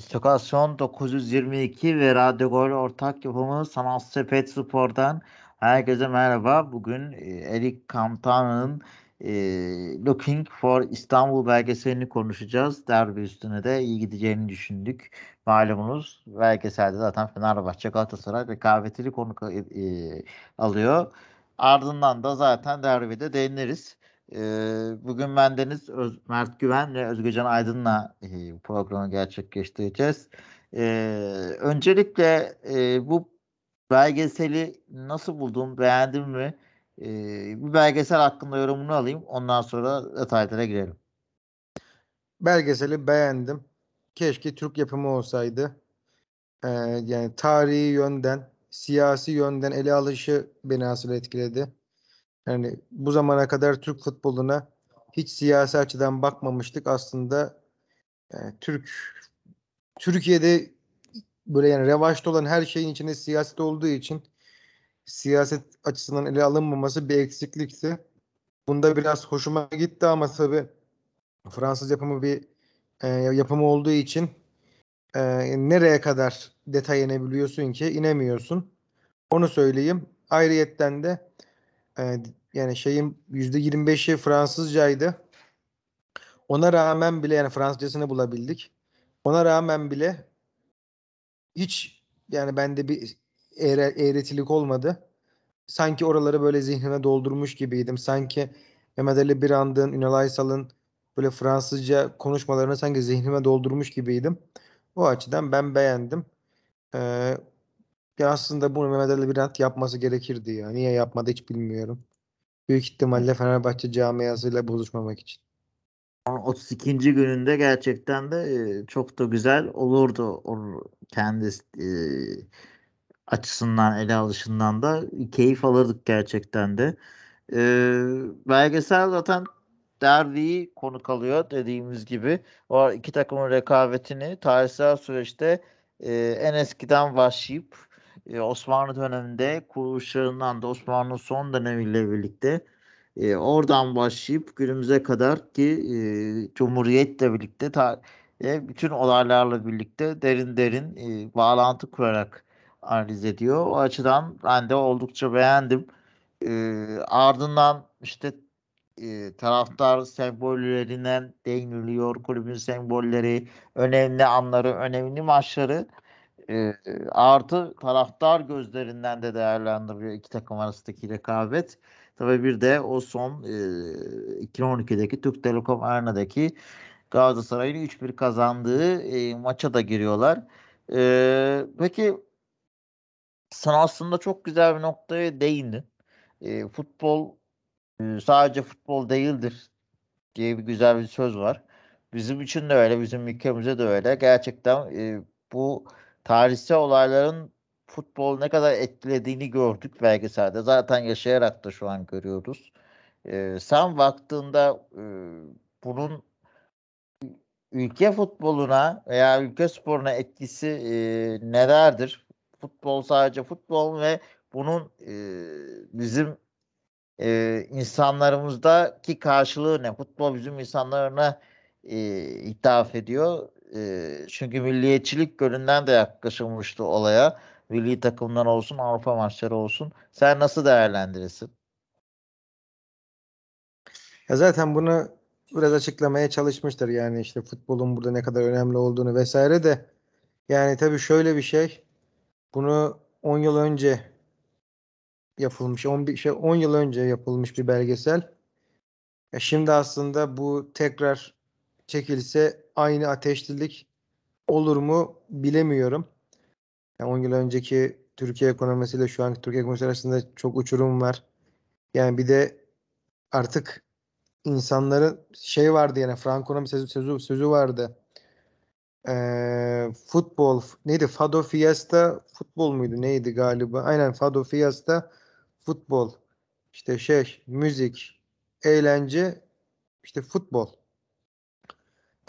Stokasyon 922 ve Radyo Gol ortak yapımı Sanal Sepet Spor'dan herkese merhaba. Bugün e, Erik Kantan'ın e, Looking for İstanbul belgeselini konuşacağız. Derbi üstüne de iyi gideceğini düşündük. Malumunuz belgeselde zaten Fenerbahçe Galatasaray rekabetini konu e, e, alıyor. Ardından da zaten derbide değiniriz. E, bugün bendeniz Öz, Mert Güven ve Özgecan Aydın'la e, programı gerçekleştireceğiz. E, öncelikle e, bu belgeseli nasıl buldun, beğendin mi? E, bu belgesel hakkında yorumunu alayım. Ondan sonra detaylara girelim. Belgeseli beğendim. Keşke Türk yapımı olsaydı. Ee, yani tarihi yönden, siyasi yönden ele alışı beni asıl etkiledi. Yani bu zamana kadar Türk futboluna hiç siyasi açıdan bakmamıştık. Aslında yani e, Türk Türkiye'de böyle yani revaçta olan her şeyin içinde siyaset olduğu için siyaset açısından ele alınmaması bir eksiklikti. Bunda biraz hoşuma gitti ama tabii Fransız yapımı bir e, yapımı olduğu için e, nereye kadar detay inebiliyorsun ki inemiyorsun. Onu söyleyeyim. Ayrıyetten de e, yani şeyin %25'i Fransızcaydı. Ona rağmen bile yani Fransızcasını bulabildik. Ona rağmen bile hiç yani bende bir eğre, eğretilik olmadı. Sanki oraları böyle zihnime doldurmuş gibiydim. Sanki Mehmet Ali Birand'ın, Ünal Aysal'ın böyle Fransızca konuşmalarını sanki zihnime doldurmuş gibiydim. O açıdan ben beğendim. Ee, ya aslında bunu Mehmet Ali Birand yapması gerekirdi ya. Niye yapmadı hiç bilmiyorum. Büyük ihtimalle Fenerbahçe camiasıyla buluşmamak için. 32. gününde gerçekten de e, çok da güzel olurdu. O kendi e, açısından ele alışından da keyif alırdık gerçekten de. E, belgesel zaten derbiyi konu kalıyor dediğimiz gibi. O iki takımın rekabetini tarihsel süreçte en eskiden başlayıp e, Osmanlı döneminde kuruluşlarından da Osmanlı son dönemiyle birlikte e, oradan başlayıp günümüze kadar ki e, Cumhuriyet'le birlikte ta, e, bütün olaylarla birlikte derin derin e, bağlantı kurarak analiz ediyor. O açıdan ben de oldukça beğendim. E, ardından işte e, taraftar sembollerinden değiniliyor. Kulübün sembolleri, önemli anları, önemli maçları e, artı taraftar gözlerinden de değerlendiriyor iki takım arasındaki rekabet. Tabii bir de o son e, 2012'deki Türk Telekom Arena'daki Galatasaray'ın 3-1 kazandığı e, maça da giriyorlar. E, peki sen aslında çok güzel bir noktaya değindin. E, futbol e, sadece futbol değildir diye bir güzel bir söz var. Bizim için de öyle, bizim ülkemizde de öyle. Gerçekten e, bu tarihsel olayların futbol ne kadar etkilediğini gördük belgeselde. Zaten yaşayarak da şu an görüyoruz. E, sen baktığında e, bunun ülke futboluna veya ülke sporuna etkisi e, nelerdir? Futbol sadece futbol ve bunun e, bizim e, insanlarımızdaki karşılığı ne? Futbol bizim insanlarına e, ithaf ediyor. Çünkü milliyetçilik gönlünden de yaklaşılmıştı olaya. Milli takımdan olsun, Avrupa maçları olsun. Sen nasıl değerlendirirsin? Ya zaten bunu biraz açıklamaya çalışmıştır. Yani işte futbolun burada ne kadar önemli olduğunu vesaire de yani tabii şöyle bir şey bunu 10 yıl önce yapılmış 11 şey 10 yıl önce yapılmış bir belgesel. Ya şimdi aslında bu tekrar çekilse aynı ateşlilik olur mu bilemiyorum. Yani 10 yıl önceki Türkiye ekonomisiyle şu anki Türkiye ekonomisi arasında çok uçurum var. Yani bir de artık insanların şey vardı yani Franco'nun bir sözü, sözü, sözü vardı. Ee, futbol neydi? Fado Fiesta futbol muydu? Neydi galiba? Aynen Fado Fiesta futbol. İşte şey müzik, eğlence, işte futbol.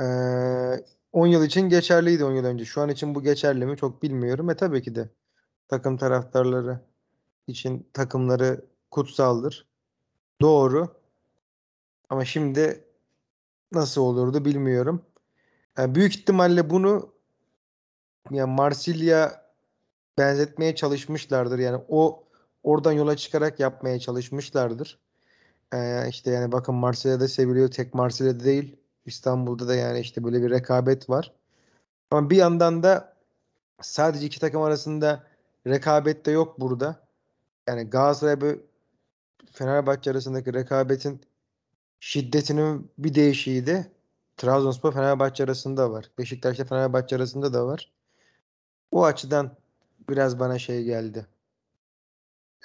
Ee, 10 yıl için geçerliydi 10 yıl önce. Şu an için bu geçerli mi çok bilmiyorum. E tabii ki de takım taraftarları için takımları kutsaldır. Doğru. Ama şimdi nasıl olurdu bilmiyorum. Yani büyük ihtimalle bunu yani Marsilya benzetmeye çalışmışlardır. Yani o oradan yola çıkarak yapmaya çalışmışlardır. Ee, işte yani bakın Marsilya'da seviliyor. Tek Marsilya'da değil. İstanbul'da da yani işte böyle bir rekabet var. Ama bir yandan da sadece iki takım arasında rekabet de yok burada. Yani Galatasaray ve Fenerbahçe arasındaki rekabetin şiddetinin bir değişiği de Trabzonspor Fenerbahçe arasında var. Beşiktaş'ta Fenerbahçe arasında da var. O açıdan biraz bana şey geldi.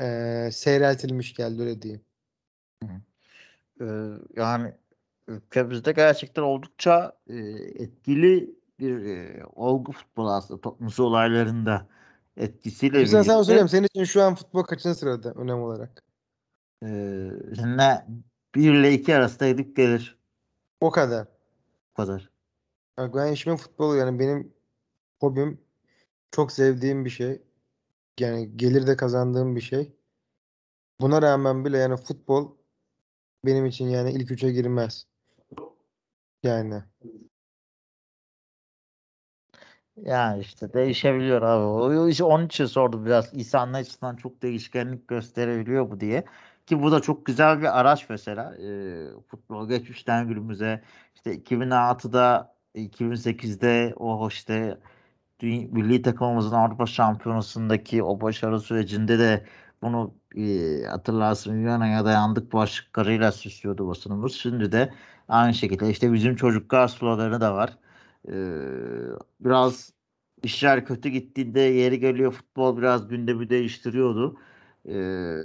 Ee, seyreltilmiş geldi öyle diyeyim. Ee, yani ülkemizde gerçekten oldukça e, etkili bir e, olgu futbol aslında toplumsal olaylarında etkisiyle Güzel sana birlikte. söyleyeyim. Senin için şu an futbol kaçıncı sırada önem olarak? E, ne 1 ile 2 arasında gidip gelir. O kadar. Bu kadar. Bak ben işimin futbolu yani benim hobim çok sevdiğim bir şey. Yani gelir de kazandığım bir şey. Buna rağmen bile yani futbol benim için yani ilk üçe girmez. Yani. Yani işte değişebiliyor abi. O, işte onun için sordum biraz. İnsanlar açısından çok değişkenlik gösterebiliyor bu diye. Ki bu da çok güzel bir araç mesela. Ee, futbol geçmişten günümüze işte 2006'da 2008'de o işte Dünya, milli takımımızın Avrupa Şampiyonası'ndaki o başarı sürecinde de bunu e, hatırlarsın Viyana'ya dayandık başlıklarıyla süslüyordu basınımız. Şimdi de aynı şekilde işte bizim çocuklar sloganı da var. Ee, biraz işler kötü gittiğinde yeri geliyor futbol biraz gündemi değiştiriyordu. Ee,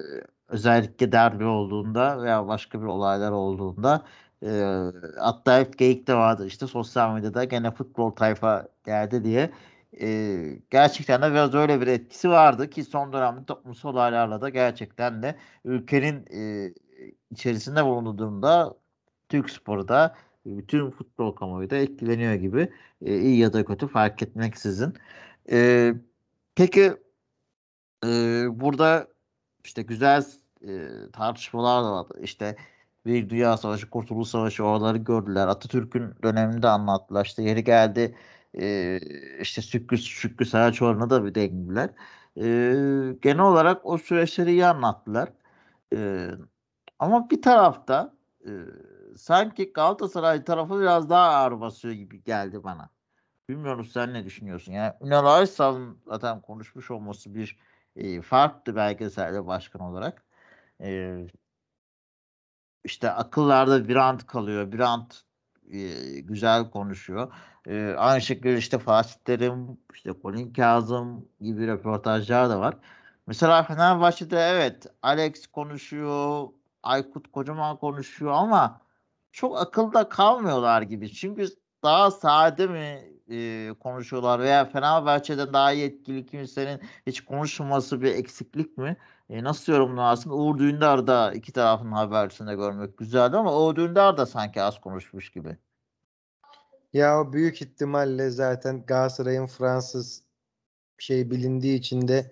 özellikle derbi olduğunda veya başka bir olaylar olduğunda e, hatta hep geyik de vardı işte sosyal medyada gene futbol tayfa geldi diye e, gerçekten de biraz öyle bir etkisi vardı ki son dönemde toplumsal olaylarla da gerçekten de ülkenin e, içerisinde bulunduğu durumda Türk sporu da bütün futbol kamuoyu da etkileniyor gibi e, iyi ya da kötü fark etmeksizin. E, peki e, burada işte güzel e, tartışmalar da vardı. İşte bir Dünya Savaşı, Kurtuluş Savaşı oraları gördüler. Atatürk'ün döneminde anlattılar. İşte yeri geldi e, işte Şükrü, Şükrü Saraçoğlu'na da bir değindiler. E, genel olarak o süreçleri iyi anlattılar. E, ama bir tarafta e, sanki Galatasaray tarafı biraz daha ağır basıyor gibi geldi bana. Bilmiyorum sen ne düşünüyorsun? Yani Ünal Aysal'ın zaten konuşmuş olması bir e, farklı belgeselde başkan olarak. E, işte akıllarda bir ant kalıyor. Bir ant e, güzel konuşuyor. E, aynı şekilde işte Fatih Terim, işte Colin Kazım gibi röportajlar da var. Mesela Fenerbahçe'de evet Alex konuşuyor, Aykut Kocaman konuşuyor ama çok akılda kalmıyorlar gibi. Çünkü daha sade mi e, konuşuyorlar veya Fenerbahçe'den daha iyi etkili kimsenin hiç konuşmaması bir eksiklik mi? E, nasıl yorumlarsın? Uğur Dündar da iki tarafın haberisinde görmek güzeldi ama Uğur Dündar da sanki az konuşmuş gibi. Ya büyük ihtimalle zaten Galatasaray'ın Fransız şey bilindiği için de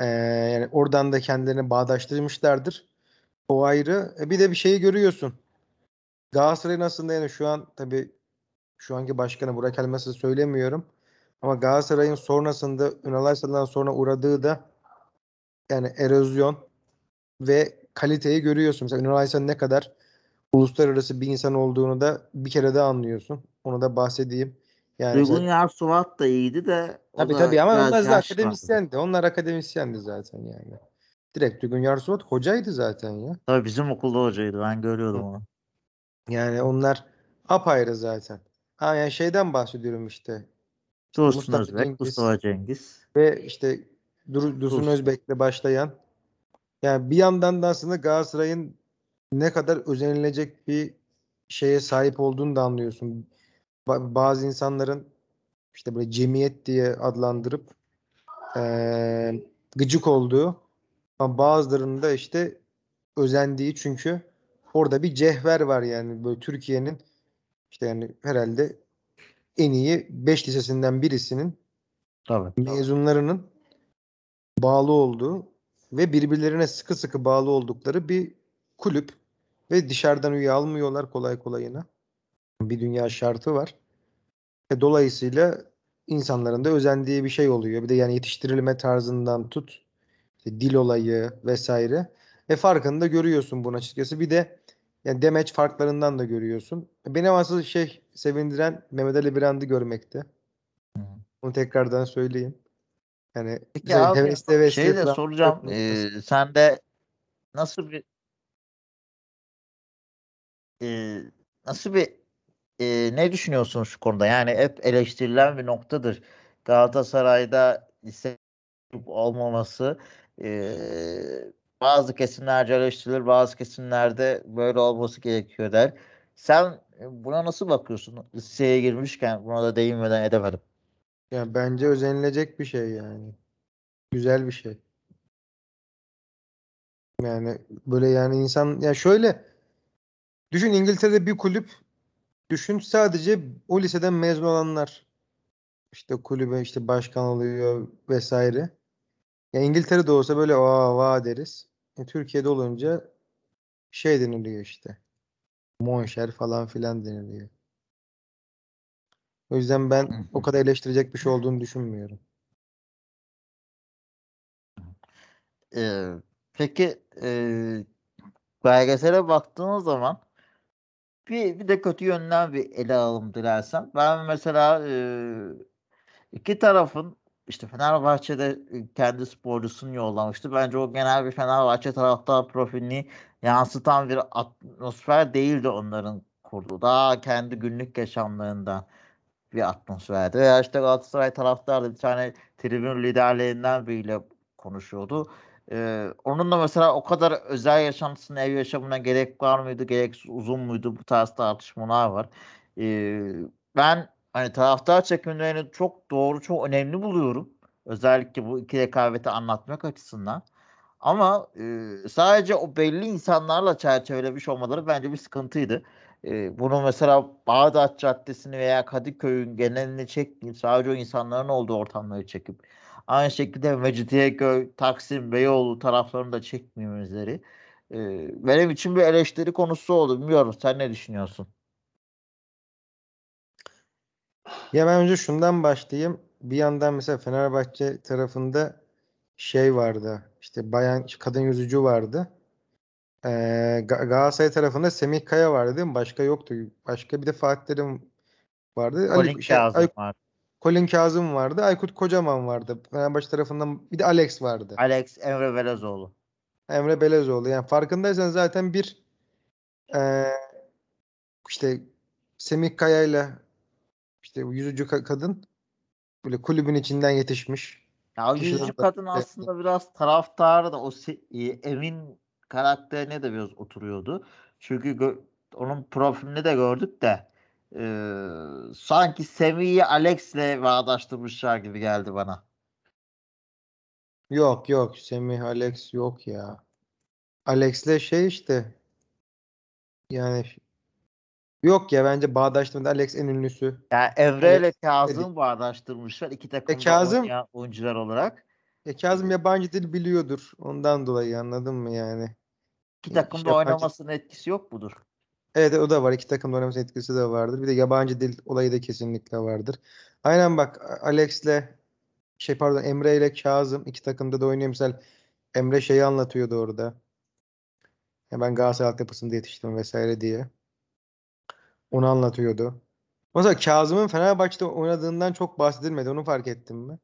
e, yani oradan da kendilerini bağdaştırmışlardır. O ayrı. E bir de bir şeyi görüyorsun. Galatasaray'ın aslında yani şu an tabii şu anki başkanı Burak Elmas'ı söylemiyorum. Ama Galatasaray'ın sonrasında Ünal Aysal'dan sonra uğradığı da yani erozyon ve kaliteyi görüyorsun. Mesela Ünal Aysal ne kadar uluslararası bir insan olduğunu da bir kere de anlıyorsun. Onu da bahsedeyim. Yani Duygun mesela, Yarsuvat da iyiydi de tabii tabii ama onlar vardı. akademisyendi. Onlar akademisyendi zaten yani. Direkt Duygun Yarsuvat hocaydı zaten ya. Tabii bizim okulda hocaydı. Ben görüyordum onu. Yani onlar apayrı zaten. Ha yani şeyden bahsediyorum işte. Dursun Mustafa Özbek, Cengiz. Mustafa Cengiz. ve işte Dur Dursun Dursun. Özbek'le başlayan yani bir yandan da aslında Galatasaray'ın ne kadar özenilecek bir şeye sahip olduğunu da anlıyorsun. Ba- bazı insanların işte böyle cemiyet diye adlandırıp eee, gıcık olduğu ama bazılarının da işte özendiği çünkü orada bir cehver var yani böyle Türkiye'nin işte yani herhalde en iyi 5 lisesinden birisinin Tabii. mezunlarının bağlı olduğu ve birbirlerine sıkı sıkı bağlı oldukları bir kulüp ve dışarıdan üye almıyorlar kolay kolayına. Bir dünya şartı var. E, dolayısıyla insanların da özendiği bir şey oluyor. Bir de yani yetiştirilme tarzından tut işte dil olayı vesaire. E farkını da görüyorsun bunun açıkçası. Bir de yani demeç farklarından da görüyorsun. Benim asıl şey sevindiren Mehmet Ali Birand'ı görmekti. Onu tekrardan söyleyeyim. Yani Peki güzel, abi hevesli hevesli şey de soracağım. Ee, sen de nasıl bir e, nasıl bir e, ne düşünüyorsun şu konuda? Yani hep eleştirilen bir noktadır. Galatasaray'da lise olmaması e, bazı kesimlerce eleştirilir, bazı kesimlerde böyle olması gerekiyor der. Sen e, buna nasıl bakıyorsun? Liseye girmişken buna da değinmeden edemedim. Yani bence özenilecek bir şey yani. Güzel bir şey. Yani böyle yani insan ya şöyle düşün İngiltere'de bir kulüp düşün sadece o liseden mezun olanlar işte kulübe işte başkan oluyor vesaire. Ya İngiltere'de olsa böyle aa va deriz. E, Türkiye'de olunca şey deniliyor işte. Monşer falan filan deniliyor. O yüzden ben o kadar eleştirecek bir şey olduğunu düşünmüyorum. Ee, peki e, belgesele baktığınız zaman bir, bir de kötü yönden bir ele alalım dilersen. Ben mesela iki tarafın işte Fenerbahçe'de kendi sporcusunu yollamıştı. Bence o genel bir Fenerbahçe taraftar profilini yansıtan bir atmosfer değildi onların kurduğu. Daha kendi günlük yaşamlarından bir atmosferdi. Veya işte Galatasaray taraftarı bir tane tribün liderlerinden biriyle konuşuyordu. Ee, onun da mesela o kadar özel yaşantısına, ev yaşamına gerek var mıydı, gereksiz uzun muydu bu tarz tartışmalar var. Ee, ben hani taraftar çekimlerini çok doğru, çok önemli buluyorum. Özellikle bu iki rekabeti anlatmak açısından. Ama e, sadece o belli insanlarla çerçevelemiş olmaları bence bir sıkıntıydı. E, bunu mesela Bağdat Caddesi'ni veya Kadıköy'ün genelini çekmeyip sadece o insanların olduğu ortamları çekip aynı şekilde Mecidiyeköy, Taksim, Beyoğlu taraflarını da çekmemizleri e, benim için bir eleştiri konusu oldu. Bilmiyorum sen ne düşünüyorsun? Ya ben önce şundan başlayayım. Bir yandan mesela Fenerbahçe tarafında şey vardı. İşte bayan kadın yüzücü vardı. Ee, Ga- Galatasaray tarafında Semih Kaya vardı değil mi? Başka yoktu. Başka bir de Fatih Terim vardı. Ali şey Kazım Ay, var. Colin Kazım vardı. Aykut Kocaman vardı. Fenerbahçe tarafından bir de Alex vardı. Alex Emre Belezoğlu. Emre Belezoğlu. Yani farkındaysan zaten bir ee, işte Semih Kaya ile işte yüzücü ka- kadın böyle kulübün içinden yetişmiş Ya yüzücü kadın aslında biraz taraftarı da o e, Emin karakterine de biraz oturuyordu. Çünkü onun profilini de gördük de e, sanki Semih'i Alex'le bağdaştırmışlar gibi geldi bana. Yok yok Semih Alex yok ya. Alex'le şey işte yani yok ya bence bağdaştırmada Alex en ünlüsü. Yani Alex ile. Kazım bağdaştırmışlar iki E takımda Kazım oynayan oyuncular olarak. e Kazım yabancı dil biliyordur. Ondan dolayı anladın mı yani? İki E, takımda Yabancı oynamasının etkisi yok mudur? Evet o da var. İki takım oynaması etkisi de vardır. Bir de yabancı dil olayı da kesinlikle vardır. Aynen bak Alex'le şey pardon Emre ile Kazım iki takımda da oynuyor. Misal Emre şeyi anlatıyordu orada. Ya ben Galatasaray altyapısında yetiştim vesaire diye. Onu anlatıyordu. Mesela Kazım'ın Fenerbahçe'de oynadığından çok bahsedilmedi. Onu fark ettin mi?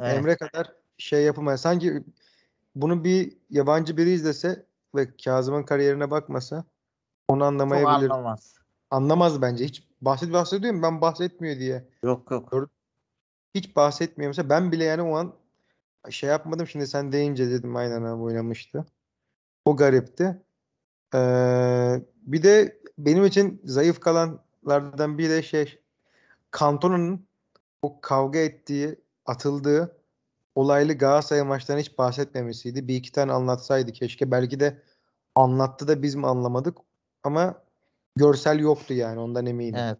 Evet. Emre kadar şey yapamaz. Sanki bunu bir yabancı biri izlese ve Kazım'ın kariyerine bakmasa onu Çok anlamayabilir. anlamaz. Anlamaz bence. Hiç bahset bahsediyorum ben bahsetmiyor diye. Yok yok. Hiç bahsetmiyor. Mesela ben bile yani o an şey yapmadım. Şimdi sen deyince dedim aynen abi oynamıştı. O garipti. Ee, bir de benim için zayıf kalanlardan biri de şey Cantona'nın o kavga ettiği, atıldığı olaylı Galatasaray maçlarına hiç bahsetmemesiydi. Bir iki tane anlatsaydı keşke. Belki de anlattı da biz mi anlamadık. Ama görsel yoktu yani ondan eminim. Evet.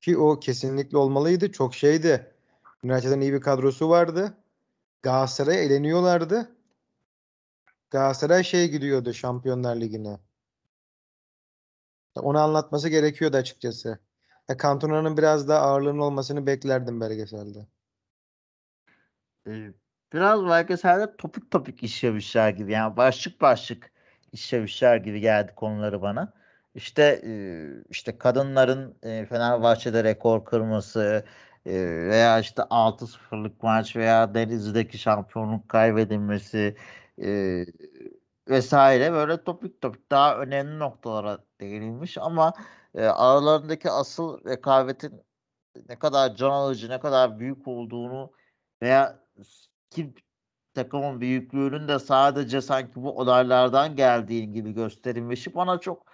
Ki o kesinlikle olmalıydı. Çok şeydi. United'ın iyi bir kadrosu vardı. Galatasaray'a eleniyorlardı. Galatasaray şey gidiyordu Şampiyonlar Ligi'ne. Onu anlatması gerekiyordu açıkçası. Ya Cantona'nın biraz daha ağırlığının olmasını beklerdim belgeselde. Ee, biraz belgeselde topik topik işlemişler gibi yani başlık başlık işlemişler gibi geldi konuları bana. İşte e, işte kadınların e, Fenerbahçe'de rekor kırması e, veya işte 6-0'lık maç veya Denizli'deki şampiyonluk kaybedilmesi vesaire böyle topik topik daha önemli noktalara değinilmiş ama aralarındaki asıl rekabetin ne kadar can alıcı, ne kadar büyük olduğunu veya ki takımın büyüklüğünün de sadece sanki bu olaylardan geldiği gibi gösterilmesi bana çok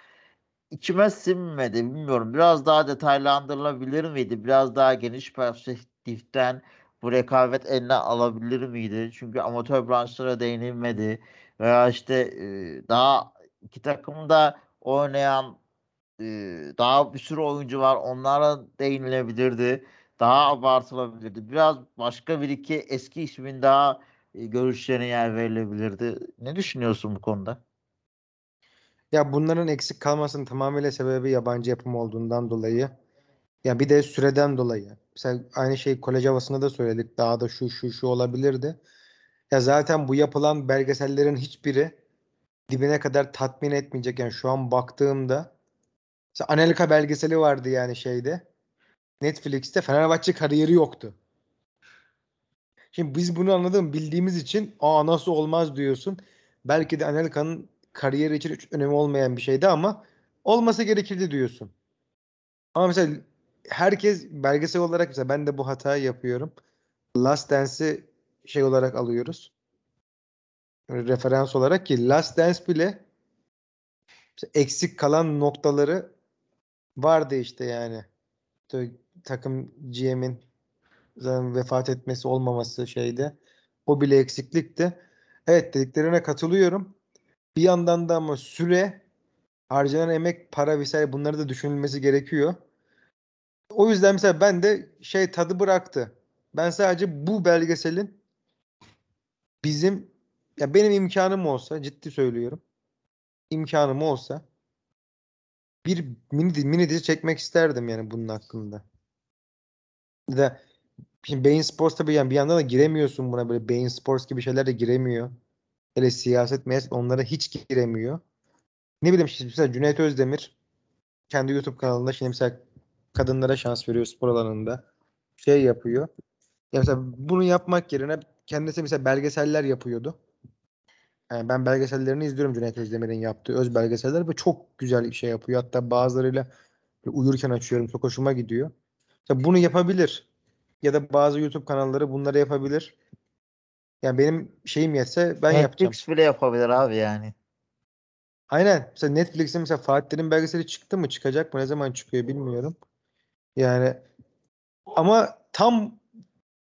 içime sinmedi. Bilmiyorum. Biraz daha detaylandırılabilir miydi? Biraz daha geniş perspektiften bu rekabet eline alabilir miydi? Çünkü amatör branşlara değinilmedi. Veya işte e, daha iki takım da oynayan e, daha bir sürü oyuncu var. Onlara değinilebilirdi. Daha abartılabilirdi. Biraz başka bir iki eski ismin daha görüşlerine yer verilebilirdi. Ne düşünüyorsun bu konuda? Ya bunların eksik kalmasının tamamıyla sebebi yabancı yapım olduğundan dolayı. Ya bir de süreden dolayı. Mesela aynı şey kolej havasında da söyledik. Daha da şu şu şu olabilirdi. Ya zaten bu yapılan belgesellerin hiçbiri dibine kadar tatmin etmeyecek. Yani şu an baktığımda mesela Anelka belgeseli vardı yani şeyde. Netflix'te Fenerbahçe kariyeri yoktu. Şimdi biz bunu anladım bildiğimiz için aa nasıl olmaz diyorsun. Belki de Anelka'nın kariyeri için hiç önemi olmayan bir şeydi ama olması gerekirdi diyorsun. Ama mesela herkes belgesel olarak mesela ben de bu hatayı yapıyorum. Last Dance'i şey olarak alıyoruz. Referans olarak ki Last Dance bile eksik kalan noktaları vardı işte yani. Takım GM'in vefat etmesi olmaması şeyde. O bile eksiklikti. Evet dediklerine katılıyorum. Bir yandan da ama süre, harcanan emek, para vesaire bunları da düşünülmesi gerekiyor. O yüzden mesela ben de şey tadı bıraktı. Ben sadece bu belgeselin bizim ya benim imkanım olsa ciddi söylüyorum. imkanım olsa bir mini, mini dizi çekmek isterdim yani bunun hakkında. De şimdi Bein Sports tabii yani bir yandan da giremiyorsun buna böyle Bein Sports gibi şeyler de giremiyor. Hele siyaset meyaset onlara hiç giremiyor. Ne bileyim işte mesela Cüneyt Özdemir kendi YouTube kanalında şimdi mesela kadınlara şans veriyor spor alanında. Şey yapıyor. Ya mesela bunu yapmak yerine kendisi mesela belgeseller yapıyordu. Yani ben belgesellerini izliyorum Cüneyt Özdemir'in yaptığı öz belgeseller ve çok güzel bir şey yapıyor. Hatta bazılarıyla uyurken açıyorum. Çok hoşuma gidiyor. Mesela bunu yapabilir. Ya da bazı YouTube kanalları bunları yapabilir. Yani benim şeyim yetse ben Netflix yapacağım. Netflix bile yapabilir abi yani. Aynen. Mesela Netflix'in mesela Fatih'in belgeseli çıktı mı? Çıkacak mı? Ne zaman çıkıyor bilmiyorum. Yani ama tam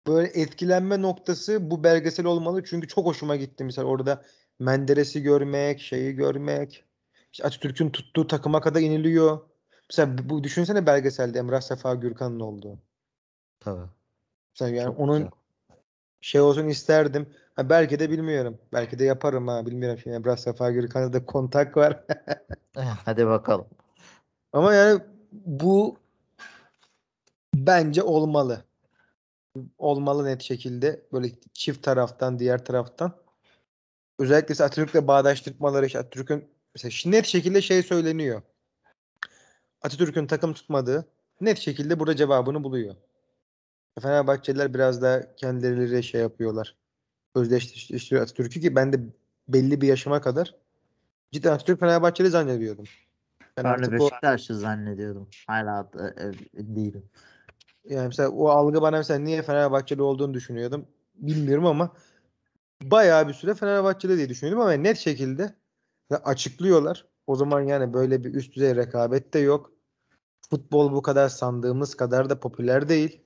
böyle etkilenme noktası bu belgesel olmalı. Çünkü çok hoşuma gitti. Mesela orada Menderes'i görmek, şeyi görmek. İşte Atatürk'ün tuttuğu takıma kadar iniliyor. Mesela bu düşünsene belgeselde Emrah Sefa Gürkan'ın olduğu. Tabii. Yani Çok onun güzel. şey olsun isterdim. Ha, belki de bilmiyorum. Belki de yaparım ha bilmiyorum. Şimdi Emrah Sefa Gürkan'da da kontak var. Hadi bakalım. Ama yani bu bence olmalı. Olmalı net şekilde. Böyle çift taraftan, diğer taraftan. Özellikle Atatürk'le bağdaştırmaları işte Atatürk'ün mesela net şekilde şey söyleniyor. Atatürk'ün takım tutmadığı net şekilde burada cevabını buluyor. Fenerbahçeliler biraz da kendileri şey yapıyorlar. Özdeşleştiriyor Atatürk'ü ki ben de belli bir yaşıma kadar cidden Atatürk Fenerbahçeli zannediyordum. Ben, ben de Beşiktaş'ı o... zannediyordum. Hala e, değilim. Yani mesela o algı bana mesela niye Fenerbahçeli olduğunu düşünüyordum. Bilmiyorum ama bayağı bir süre Fenerbahçeli diye düşünüyordum ama net şekilde açıklıyorlar. O zaman yani böyle bir üst düzey rekabet de yok. Futbol bu kadar sandığımız kadar da popüler değil.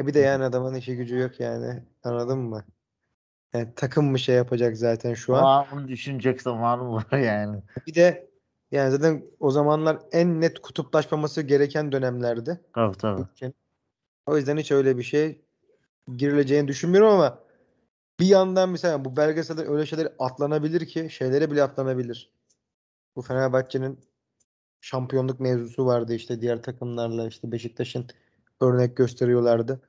E bir de yani adamın işi gücü yok yani. Anladın mı? Yani takım mı şey yapacak zaten şu an. Aa, bunu düşünecek zamanım var yani. Bir de yani zaten o zamanlar en net kutuplaşmaması gereken dönemlerdi. Tabii tabii. Ülkenin. O yüzden hiç öyle bir şey girileceğini düşünmüyorum ama bir yandan mesela bu belgeselde öyle şeyler atlanabilir ki şeylere bile atlanabilir. Bu Fenerbahçe'nin şampiyonluk mevzusu vardı işte diğer takımlarla işte Beşiktaş'ın örnek gösteriyorlardı.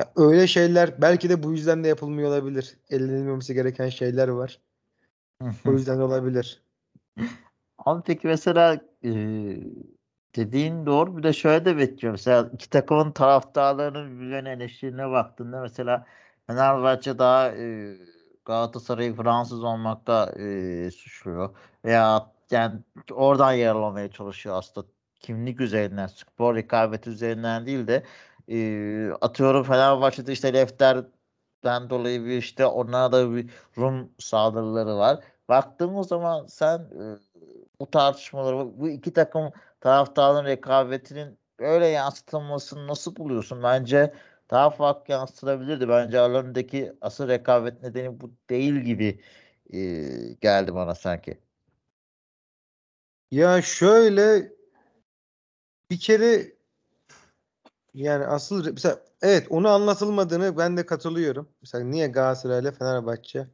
Ya öyle şeyler belki de bu yüzden de yapılmıyor olabilir. Elenilmemesi gereken şeyler var. O yüzden de olabilir. Ama peki mesela e, dediğin doğru. Bir de şöyle de bekliyorum. Mesela iki takımın taraftarlarının birbirlerine eleştirine baktığında mesela Fenerbahçe daha e, Galatasaray'ı Fransız olmakta e, suçluyor. Veya yani oradan yaralamaya çalışıyor aslında. Kimlik üzerinden, spor rekabeti üzerinden değil de e, atıyorum Fenerbahçe'de işte Lefter'den dolayı bir işte onlara da bir Rum saldırıları var. Baktığımız zaman sen e, bu tartışmaları, bu iki takım taraftarın rekabetinin öyle yansıtılmasını nasıl buluyorsun? Bence daha farklı yansıtılabilirdi. Bence aralarındaki asıl rekabet nedeni bu değil gibi e, geldi bana sanki. Ya şöyle bir kere yani asıl mesela evet onu anlatılmadığını ben de katılıyorum. Mesela niye Galatasaray ile Fenerbahçe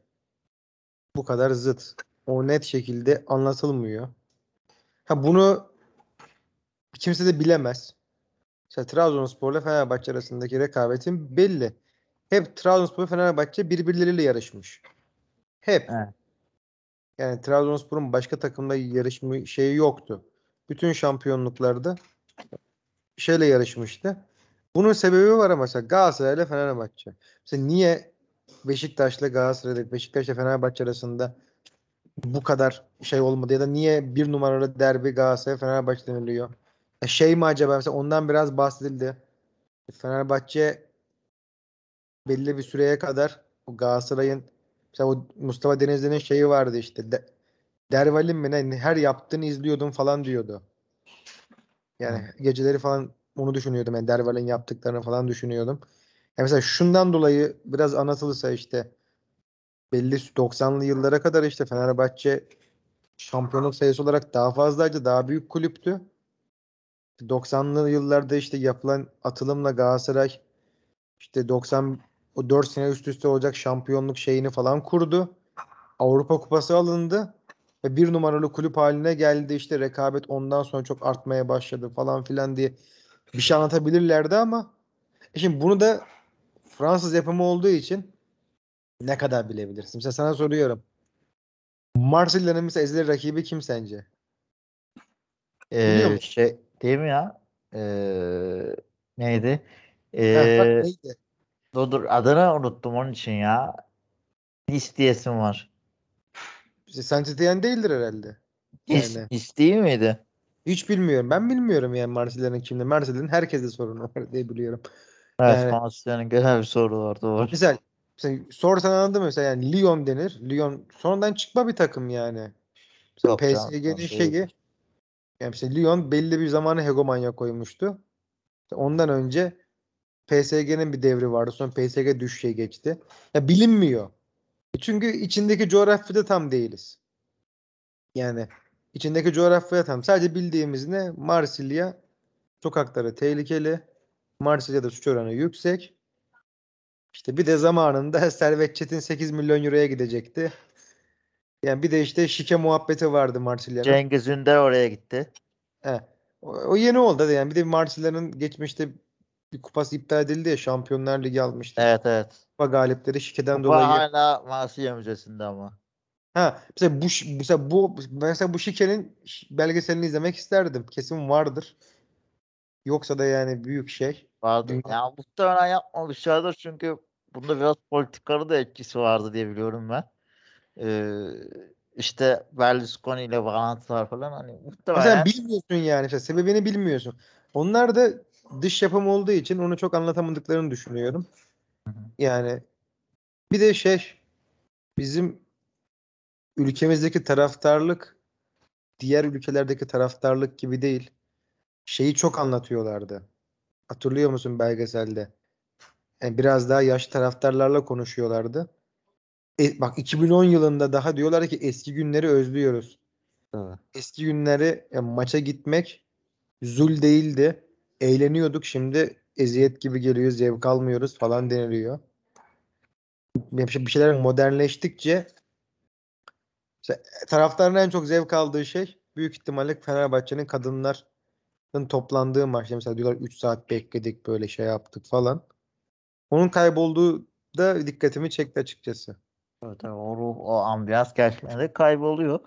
bu kadar zıt? O net şekilde anlatılmıyor. Ha bunu kimse de bilemez. Mesela Trabzonspor ile Fenerbahçe arasındaki rekabetin belli. Hep Trabzonspor ve Fenerbahçe birbirleriyle yarışmış. Hep. Evet. Yani Trabzonspor'un başka takımla yarışma şeyi yoktu. Bütün şampiyonluklarda şeyle yarışmıştı. Bunun sebebi var ama mesela Galatasaray ile Fenerbahçe. Mesela niye Beşiktaş'la Galatasaray'da Beşiktaş'la Fenerbahçe arasında bu kadar şey olmadı ya da niye bir numaralı derbi Galatasaray Fenerbahçe deniliyor? Ya şey mi acaba mesela ondan biraz bahsedildi. Fenerbahçe belli bir süreye kadar Galatasaray'ın mesela o Mustafa Denizli'nin şeyi vardı işte de, Derval'in mi ne her yaptığını izliyordum falan diyordu. Yani Hı. geceleri falan onu düşünüyordum. Yani Derval'in yaptıklarını falan düşünüyordum. Yani mesela şundan dolayı biraz anlatılırsa işte belli 90'lı yıllara kadar işte Fenerbahçe şampiyonluk sayısı olarak daha fazlaydı. Daha büyük kulüptü. 90'lı yıllarda işte yapılan atılımla Galatasaray işte 90 o 4 sene üst üste olacak şampiyonluk şeyini falan kurdu. Avrupa Kupası alındı ve bir numaralı kulüp haline geldi. İşte rekabet ondan sonra çok artmaya başladı falan filan diye bir şey anlatabilirlerdi ama e şimdi bunu da Fransız yapımı olduğu için ne kadar bilebilirsin? Mesela sana soruyorum. Marsilya'nın mesela ezeli rakibi kim sence? Ee, şey değil mi ya? Ee, neydi? Bak Ee, neydi? dur, dur adını unuttum onun için ya. Nice diyesim var. İşte Saint Etienne değildir herhalde. Yani Nice değil miydi? hiç bilmiyorum. Ben bilmiyorum yani Marsilya'nın kimde. Marsilya'nın herkeste sorunu var diye biliyorum. Evet, Yani Marsilya'nın genel bir soru var doğru. Mesela, mesela sorsan anladın mı? Mesela yani Lyon denir. Lyon sonradan çıkma bir takım yani. Mesela. PSG'nin şeyi yani mesela Lyon belli bir zamanı hegemonya koymuştu. Ondan önce PSG'nin bir devri vardı. Sonra PSG düşüşe geçti. Ya bilinmiyor. Çünkü içindeki coğrafyada tam değiliz. Yani içindeki coğrafyada tam. Sadece bildiğimiz ne? Marsilya sokakları tehlikeli. Marsilya'da suç oranı yüksek. İşte bir de zamanında Servet Çetin 8 milyon euroya gidecekti. Yani bir de işte şike muhabbeti vardı Marsilya'nın. Cengiz Ünder oraya gitti. He. O, o yeni oldu da yani bir de Marsilya'nın geçmişte bir kupası iptal edildi ya Şampiyonlar Ligi almıştı. Evet evet. Kupa galipleri şikeden Kupa dolayı. hala Marsilya Müzesi'nde ama. Ha mesela bu mesela bu mesela bu şikenin belgeselini izlemek isterdim. Kesin vardır. Yoksa da yani büyük şey. Vardı. Ya muhtemelen yapmamışlardır çünkü bunda biraz politikanın da etkisi vardı diye biliyorum ben. Ee, işte Berlusconi ile bağlantılar falan hani Mesela muhtemelen bilmiyorsun yani işte sebebini bilmiyorsun. Onlar da dış yapım olduğu için onu çok anlatamadıklarını düşünüyorum. Yani bir de şey bizim ülkemizdeki taraftarlık diğer ülkelerdeki taraftarlık gibi değil. Şeyi çok anlatıyorlardı. Hatırlıyor musun belgeselde? Yani biraz daha yaş taraftarlarla konuşuyorlardı. E, bak 2010 yılında daha diyorlar ki eski günleri özlüyoruz. Tabii. Eski günleri yani maça gitmek zul değildi. Eğleniyorduk. Şimdi eziyet gibi geliyor. Zevk almıyoruz falan deniliyor. Şey- bir şeyler modernleştikçe işte taraftarın en çok zevk aldığı şey büyük ihtimalle Fenerbahçe'nin kadınların toplandığı maç. Mesela diyorlar 3 saat bekledik böyle şey yaptık falan. Onun kaybolduğu da dikkatimi çekti açıkçası. Evet, o ruh, o ambiyans gerçekten kayboluyor.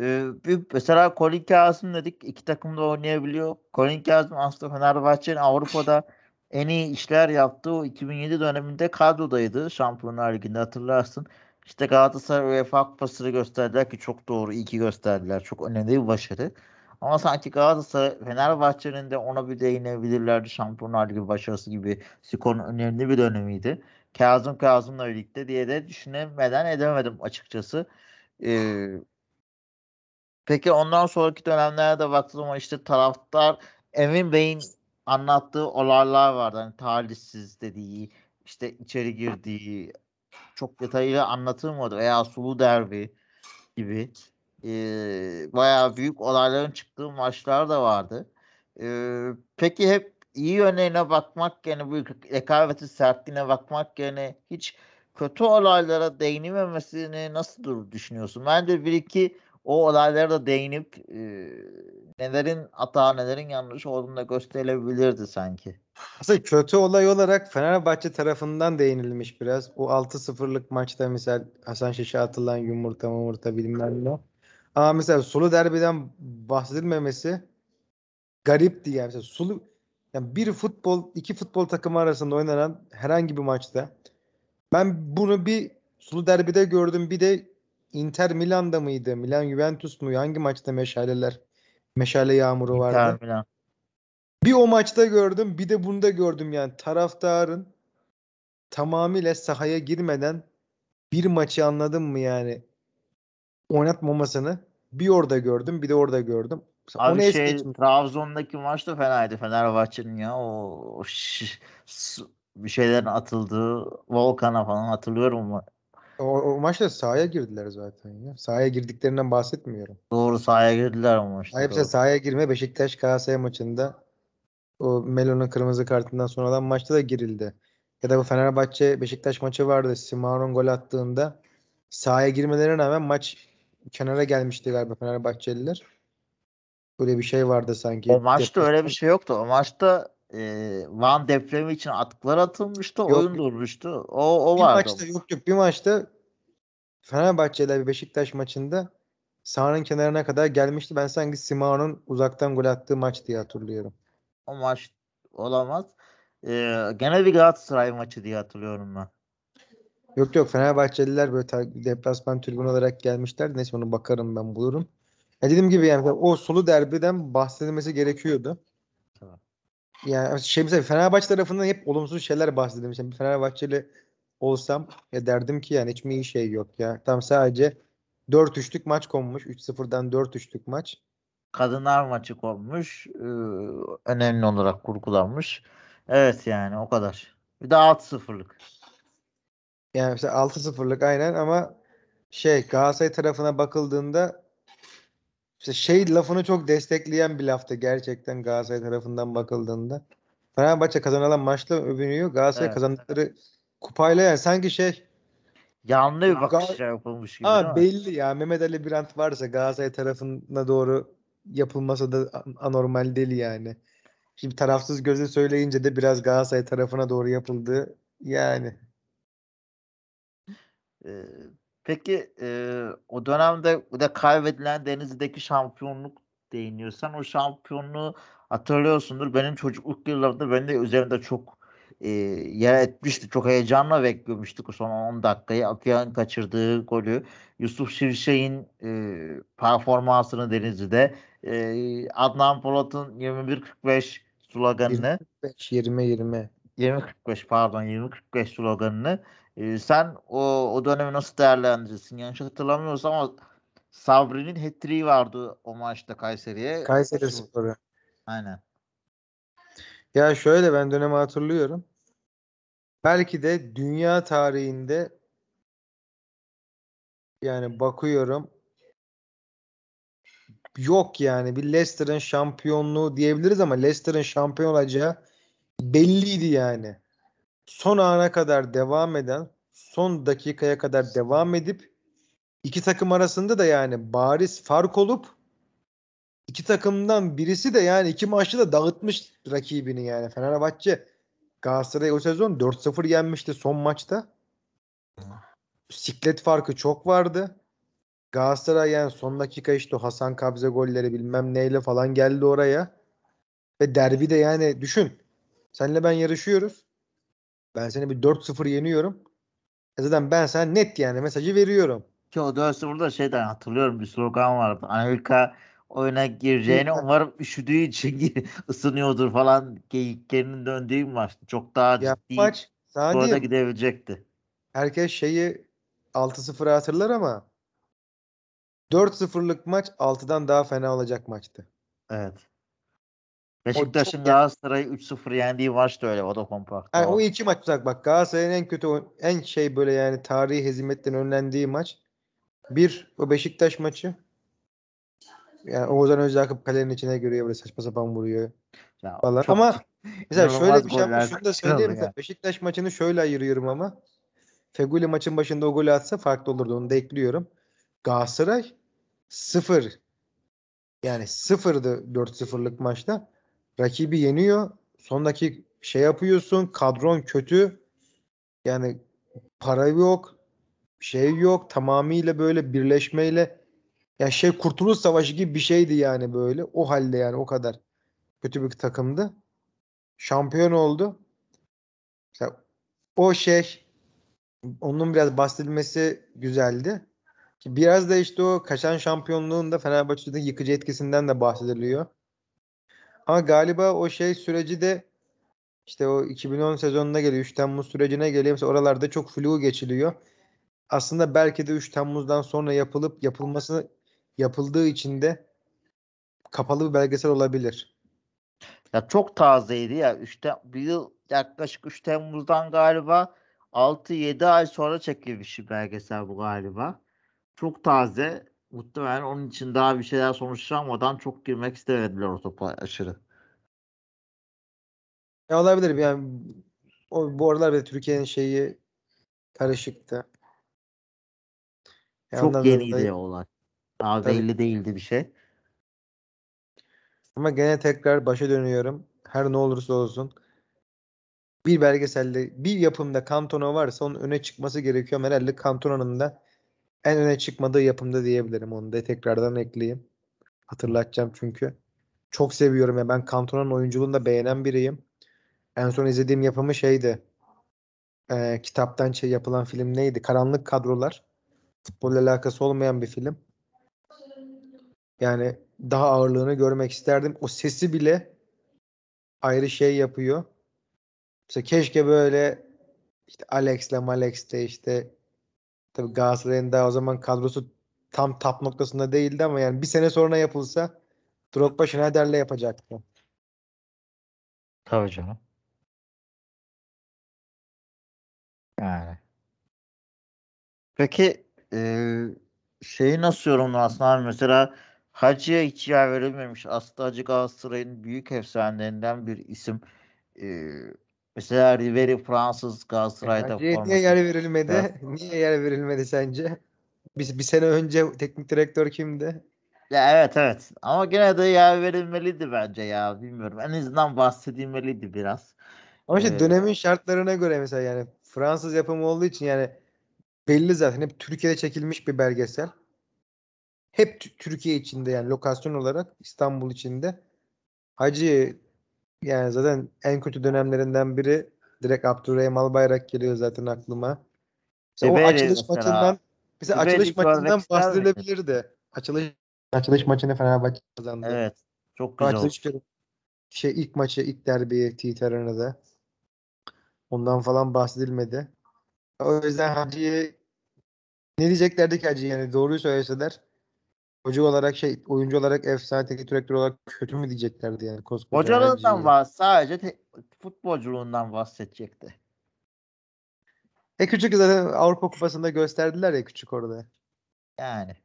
Ee, mesela Colin Kazım dedik. iki takım da oynayabiliyor. Colin Kazım aslında Fenerbahçe'nin Avrupa'da en iyi işler yaptığı o 2007 döneminde kadrodaydı. Şampiyonlar Ligi'nde hatırlarsın. İşte Galatasaray UEFA Kupası'nı gösterdiler ki çok doğru. iyi ki gösterdiler. Çok önemli bir başarı. Ama sanki Galatasaray Fenerbahçe'nin de ona bir değinebilirlerdi. Şampiyonlar Ligi başarısı gibi skorun önemli bir dönemiydi. Kazım Kazım'la birlikte diye de düşünemeden edemedim açıkçası. Ee, peki ondan sonraki dönemlerde baktığım zaman işte taraftar Emin Bey'in anlattığı olaylar vardı. Hani talihsiz dediği, işte içeri girdiği çok detaylı anlatılmadı veya sulu derbi gibi e, bayağı büyük olayların çıktığı maçlar da vardı. E, peki hep iyi yönlerine bakmak yani bu rekabetin sertliğine bakmak yerine hiç kötü olaylara değinilmemesini nasıl düşünüyorsun? Bence bir iki o olaylara da değinip e, nelerin hata nelerin yanlış olduğunu da gösterilebilirdi sanki. Aslında kötü olay olarak Fenerbahçe tarafından değinilmiş biraz. O 6-0'lık maçta misal Hasan Şiş'e atılan yumurta yumurta bilmem ne. Ama mesela Sulu derbiden bahsedilmemesi garipti yani. Mesela Sulu yani bir futbol, iki futbol takımı arasında oynanan herhangi bir maçta ben bunu bir Sulu derbide gördüm. Bir de Inter Milan'da mıydı? Milan Juventus mu? Hangi maçta meşaleler? Meşale yağmuru vardı. Inter Milan. Bir o maçta gördüm, bir de bunda gördüm yani taraftarın tamamıyla sahaya girmeden bir maçı anladın mı yani oynatmamasını bir orada gördüm, bir de orada gördüm. Abi Onu şey Trabzon'daki maç da fenaydı Fenerbahçe'nin ya. O, o bir şeylerin atıldığı Volkan'a falan hatırlıyorum mu? O, o maçta sahaya girdiler zaten ya. Sahaya girdiklerinden bahsetmiyorum. Doğru sahaya girdiler o maçta. Hepsi sahaya girme Beşiktaş Galatasaray maçında o Melo'nun kırmızı kartından sonradan maçta da girildi. Ya da bu Fenerbahçe Beşiktaş maçı vardı. Simanon gol attığında sahaya girmelerine rağmen maç kenara gelmişti galiba Fenerbahçeliler. Böyle bir şey vardı sanki. O maçta Depresyon. öyle bir şey yoktu. O maçta e, Van depremi için atkılar atılmıştı. Yok, oyun durmuştu. O, o bir vardı. Maçta, yok yok bir maçta Fenerbahçe bir Beşiktaş maçında sahanın kenarına kadar gelmişti. Ben sanki Simao'nun uzaktan gol attığı maç diye hatırlıyorum. O maç olamaz. Ee, gene bir Galatasaray maçı diye hatırlıyorum ben. Yok yok Fenerbahçeliler böyle deplasman tribün olarak gelmişler. Neyse onu bakarım ben bulurum. Ya dediğim gibi yani o sulu derbiden bahsedilmesi gerekiyordu. Yani şey mesela Fenerbahçe tarafından hep olumsuz şeyler bahsedilmiş. Yani bir Fenerbahçeli olsam ya derdim ki yani hiç mi iyi şey yok ya. Tam sadece 4-3'lük maç konmuş. 3-0'dan 4-3'lük maç. Kadınlar maçı konmuş. Ee, önemli olarak kurgulanmış. Evet yani o kadar. Bir de 6-0'lık. Yani mesela 6-0'lık aynen ama şey Galatasaray tarafına bakıldığında işte şey lafını çok destekleyen bir laftı gerçekten Galatasaray tarafından bakıldığında. Fenerbahçe kazanılan maçla övünüyor. Galatasaray evet. kazandıkları kupayla yani sanki şey yanlı bir bakış Gal- yapılmış gibi. Aa, belli ya Mehmet Ali Birant varsa Galatasaray tarafına doğru yapılmasa da anormal değil yani. Şimdi tarafsız gözle söyleyince de biraz Galatasaray tarafına doğru yapıldı yani. Ee, peki e, o dönemde de kaybedilen Denizli'deki şampiyonluk değiniyorsan o şampiyonluğu hatırlıyorsundur. Benim çocukluk yıllarında ben de üzerinde çok e, yer etmişti. Çok heyecanla beklemiştik son 10 dakikayı. Akıyan kaçırdığı golü. Yusuf Şirşey'in e, performansını Denizli'de. E, Adnan Polat'ın 21-45 sloganını 20-20 20-45 pardon 20-45 sloganını e, sen o, o dönemi nasıl değerlendirirsin? Yanlış hatırlamıyorsam ama Sabri'nin hat vardı o maçta Kayseri'ye. Kayseri Spor'u. Aynen. Ya şöyle ben dönemi hatırlıyorum. Belki de dünya tarihinde yani bakıyorum yok yani bir Leicester'ın şampiyonluğu diyebiliriz ama Leicester'ın şampiyon olacağı belliydi yani. Son ana kadar devam eden, son dakikaya kadar devam edip iki takım arasında da yani bariz fark olup iki takımdan birisi de yani iki maçta da dağıtmış rakibini yani. Fenerbahçe Galatasaray o sezon 4-0 yenmişti son maçta. Siklet farkı çok vardı. Galatasaray yani son dakika işte Hasan Kabze golleri bilmem neyle falan geldi oraya. Ve derbi de yani düşün. Senle ben yarışıyoruz. Ben seni bir 4-0 yeniyorum. E zaten ben sana net yani mesajı veriyorum. Ki o 4-0'da şeyden hatırlıyorum bir slogan vardı. Amerika oyuna gireceğini umarım üşüdüğü için ısınıyordur falan geyiklerinin döndüğü maç. Çok daha Ya ciddi maç skorda gidebilecekti. herkes şeyi 6-0'ı hatırlar ama 4-0'lık maç 6'dan daha fena olacak maçtı. Evet. Beşiktaş'ın Galatasaray'ı 3-0 yendiği maç da öyle. O da kompakt. Yani o iki maç bak bak Galatasaray'ın en kötü en şey böyle yani tarihi hezimetten önlendiği maç. Bir o Beşiktaş maçı. Yani Oğuzhan Özyakıp kalenin içine giriyor böyle saçma sapan vuruyor Ya falan. çok Ama mesela şöyle bir şey goller şunu da söyleyeyim. ya. Beşiktaş maçını şöyle ayırıyorum ama. Feguli maçın başında o golü atsa farklı olurdu. Onu da ekliyorum. Galatasaray sıfır. Yani sıfırdı 4-0'lık maçta. Rakibi yeniyor. Sondaki şey yapıyorsun. Kadron kötü. Yani para yok. Şey yok. Tamamıyla böyle birleşmeyle ya şey Kurtuluş Savaşı gibi bir şeydi yani böyle. O halde yani o kadar kötü bir takımdı. Şampiyon oldu. Mesela o şey onun biraz bahsedilmesi güzeldi. Biraz da işte o kaçan şampiyonluğun da Fenerbahçe'de yıkıcı etkisinden de bahsediliyor. Ama galiba o şey süreci de işte o 2010 sezonuna geliyor. 3 Temmuz sürecine geliyor. Mesela oralarda çok flu geçiliyor. Aslında belki de 3 Temmuz'dan sonra yapılıp yapılması yapıldığı için de kapalı bir belgesel olabilir. Ya çok tazeydi ya. Üçte, bir yıl yaklaşık 3 Temmuz'dan galiba 6-7 ay sonra çekilmiş bir belgesel bu galiba. Çok taze. Muhtemelen onun için daha bir şeyler sonuçlanmadan çok girmek istemediler o topa aşırı. Ya olabilir yani o, bu aralar bir Türkiye'nin şeyi karışıktı. Ya ondan Çok yeniydi ya olay. Daha Tabii. belli değildi bir şey. Ama gene tekrar başa dönüyorum. Her ne olursa olsun. Bir belgeselde, bir yapımda Cantona varsa onun öne çıkması gerekiyor. Herhalde Cantona'nın da en öne çıkmadığı yapımda diyebilirim. Onu da tekrardan ekleyeyim. Hatırlatacağım çünkü. Çok seviyorum ya. Ben Cantona'nın oyunculuğunu da beğenen biriyim. En son izlediğim yapımı şeydi. Ee, kitaptan şey yapılan film neydi? Karanlık Kadrolar. Futbolla alakası olmayan bir film. Yani daha ağırlığını görmek isterdim. O sesi bile ayrı şey yapıyor. Mesela keşke böyle işte Alex'le Malex'te işte tabii Galatasaray'ın daha o zaman kadrosu tam tap noktasında değildi ama yani bir sene sonra yapılsa Drogba Schneider'le yapacaktı. Tabii canım. Yani. Peki eee şeyi nasıl yorumlarsın abi? Mesela Hacı'ya hiç yer verilmemiş. Aslında Hacı Galatasaray'ın büyük efsanelerinden bir isim. Eee, mesela Ribery Fransız Galatasaray'da niye forması. yer verilmedi? Niye yer verilmedi sence? Bir, bir sene önce teknik direktör kimdi? Ya evet evet. Ama gene de yer verilmeliydi bence ya. Bilmiyorum. En azından bahsedilmeliydi biraz. Ama işte Ee, dönemin şartlarına göre mesela yani Fransız yapımı olduğu için yani belli zaten hep Türkiye'de çekilmiş bir belgesel. Hep Tü- Türkiye içinde yani lokasyon olarak İstanbul içinde. Hacı yani zaten en kötü dönemlerinden biri direkt Abdurrahim Albayrak geliyor zaten aklıma. Mesela o açılış mesela. maçından mesela Ribery'i açılış maçından bahsedilebilirdi. Açılış açılış maçını Fenerbahçe kazandı. Evet. Çok güzel oldu. açılış görüp- şey ilk maçı ilk derbiyi TT Arena'da. Ondan falan bahsedilmedi. O yüzden Hacı'yı ne diyeceklerdi ki Hacı yani doğruyu söyleseler hoca olarak şey oyuncu olarak efsane teknik direktör olarak kötü mü diyeceklerdi yani koskoca Hocalığından var. Sadece te- futbolculuğundan bahsedecekti. E küçük zaten Avrupa Kupası'nda gösterdiler ya küçük orada. Yani.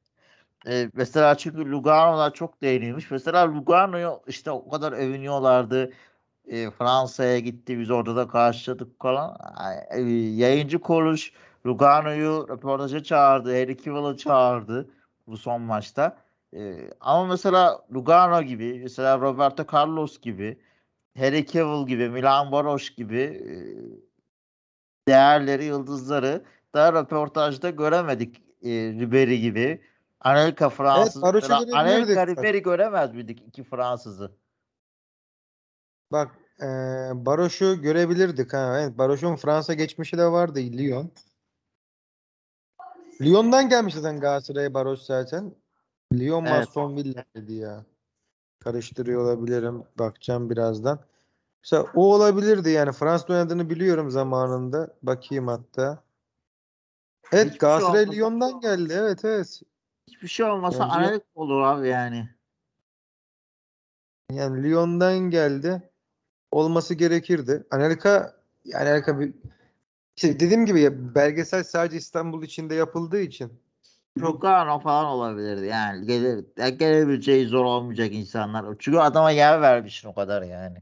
E, mesela çünkü Lugano'lar çok değinilmiş. Mesela Lugano'yu işte o kadar övünüyorlardı. E, Fransa'ya gitti. Biz orada da karşıladık falan. E, yayıncı kuruluş Lugano'yu röportaja çağırdı. Harry Kewell'ı çağırdı bu son maçta. E, ama mesela Lugano gibi, mesela Roberto Carlos gibi, Harry Cavill gibi, Milan Baroş gibi e, değerleri, yıldızları da röportajda göremedik. E, Ribery gibi. Anelka Fransız. Evet, Mesela Anelka. Ribery göremez miydik iki Fransızı? Bak e, Baroş'u görebilirdik ha. Evet, Baroş'un Fransa geçmişi de vardı Lyon. Lyon'dan gelmiş zaten Galatasaray'a Baroş zaten. Lyon Evet. Aston Villa dedi ya. Karıştırıyor olabilirim. Bakacağım birazdan. Mesela o olabilirdi yani. Fransa'da oynadığını biliyorum zamanında. Bakayım hatta. Evet Hiçbir şey Galatasaray olmasa- Lyon'dan geldi. Evet evet. Hiçbir şey olmasa Bence- olur abi yani. Yani Lyon'dan geldi. Olması gerekirdi. Anelka Anelka bir işte dediğim gibi ya, belgesel sadece İstanbul içinde yapıldığı için Lugano falan olabilirdi yani. Gelir, ya gelebileceği zor olmayacak insanlar. Çünkü adama yer vermişsin o kadar yani.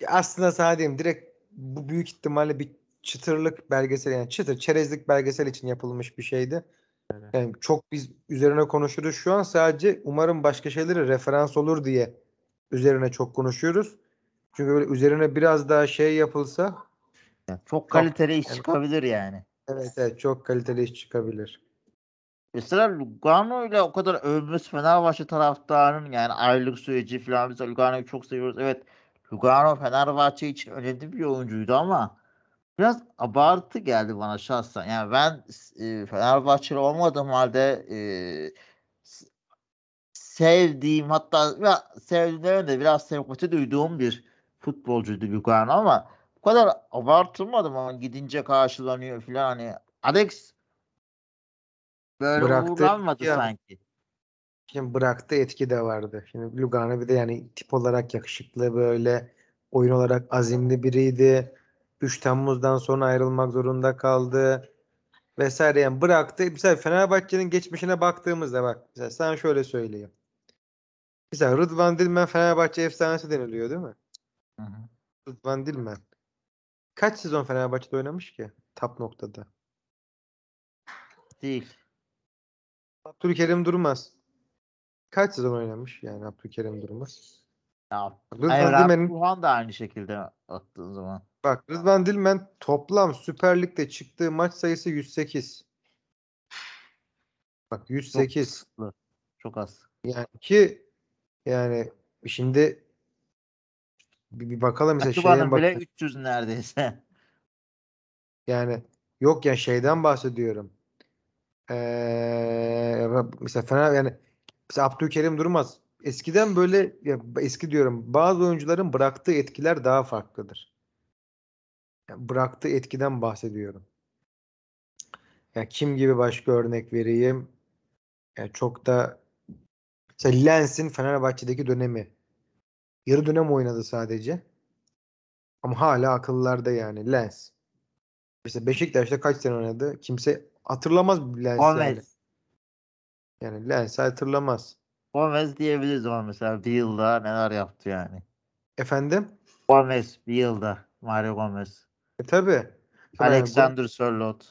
Ya aslında sana diyeyim direkt bu büyük ihtimalle bir çıtırlık belgesel yani çıtır çerezlik belgesel için yapılmış bir şeydi. Yani çok biz üzerine konuşuruz şu an sadece umarım başka şeylere referans olur diye üzerine çok konuşuyoruz. Çünkü böyle üzerine biraz daha şey yapılsa Yani çok kaliteli iş çıkabilir yani. evet evet çok kaliteli iş çıkabilir. Mesela Lugano ile o kadar övülmesi Fenerbahçe taraftarının yani ayrılık süreci falan biz Lugano'yu çok seviyoruz. Evet Lugano Fenerbahçe için önemli bir oyuncuydu ama biraz abartı geldi bana şahsen. Yani ben e, Fenerbahçeli olmadığım halde e, sevdiğim hatta ya, sevdiğim de biraz sempati duyduğum bir futbolcuydu Lugano ama bu kadar abartılmadı ama gidince karşılanıyor falan hani Alex böyle Bıraktı uğurlanmadı ya. sanki. Şimdi bıraktığı etki de vardı. Şimdi Lugano bir de yani tip olarak yakışıklı böyle oyun olarak azimli biriydi. 3 Temmuz'dan sonra ayrılmak zorunda kaldı. Vesaire yani bıraktı. Mesela Fenerbahçe'nin geçmişine baktığımızda bak mesela sana şöyle söyleyeyim. Mesela Rıdvan Dilmen Fenerbahçe efsanesi deniliyor değil mi? Hı hı. Rıdvan Dilmen. Kaç sezon Fenerbahçe'de oynamış ki? Tap noktada. Değil. Abdülkerim Durmaz. Kaç sezon oynamış yani Abdülkerim Durmaz? Ya, Dilmen'in Turhan da aynı şekilde baktığın zaman. Bak Rıdvan Dilmen toplam Süper Lig'de çıktığı maç sayısı 108. Bak Çok 108. kısıtlı. Çok az. Yani ki yani şimdi bir, bir bakalım mesela Akıba'nın bak bile 300 neredeyse. yani yok ya şeyden bahsediyorum. Ee, mesela Fener yani mesela Abdülkerim Durmaz eskiden böyle ya eski diyorum bazı oyuncuların bıraktığı etkiler daha farklıdır. Yani bıraktığı etkiden bahsediyorum. Ya kim gibi başka örnek vereyim? Yani çok da mesela Lens'in Fenerbahçe'deki dönemi. Yarı dönem oynadı sadece. Ama hala akıllarda yani Lens. Mesela Beşiktaş'ta kaç sene oynadı? Kimse hatırlamaz Lens yani. Gomez. Yani Lens hatırlamaz. Gomez diyebiliriz ama mesela bir yılda neler yaptı yani. Efendim? Gomez bir yılda. Mario Gomez. E tabi. Yani, Alexander Sörloth.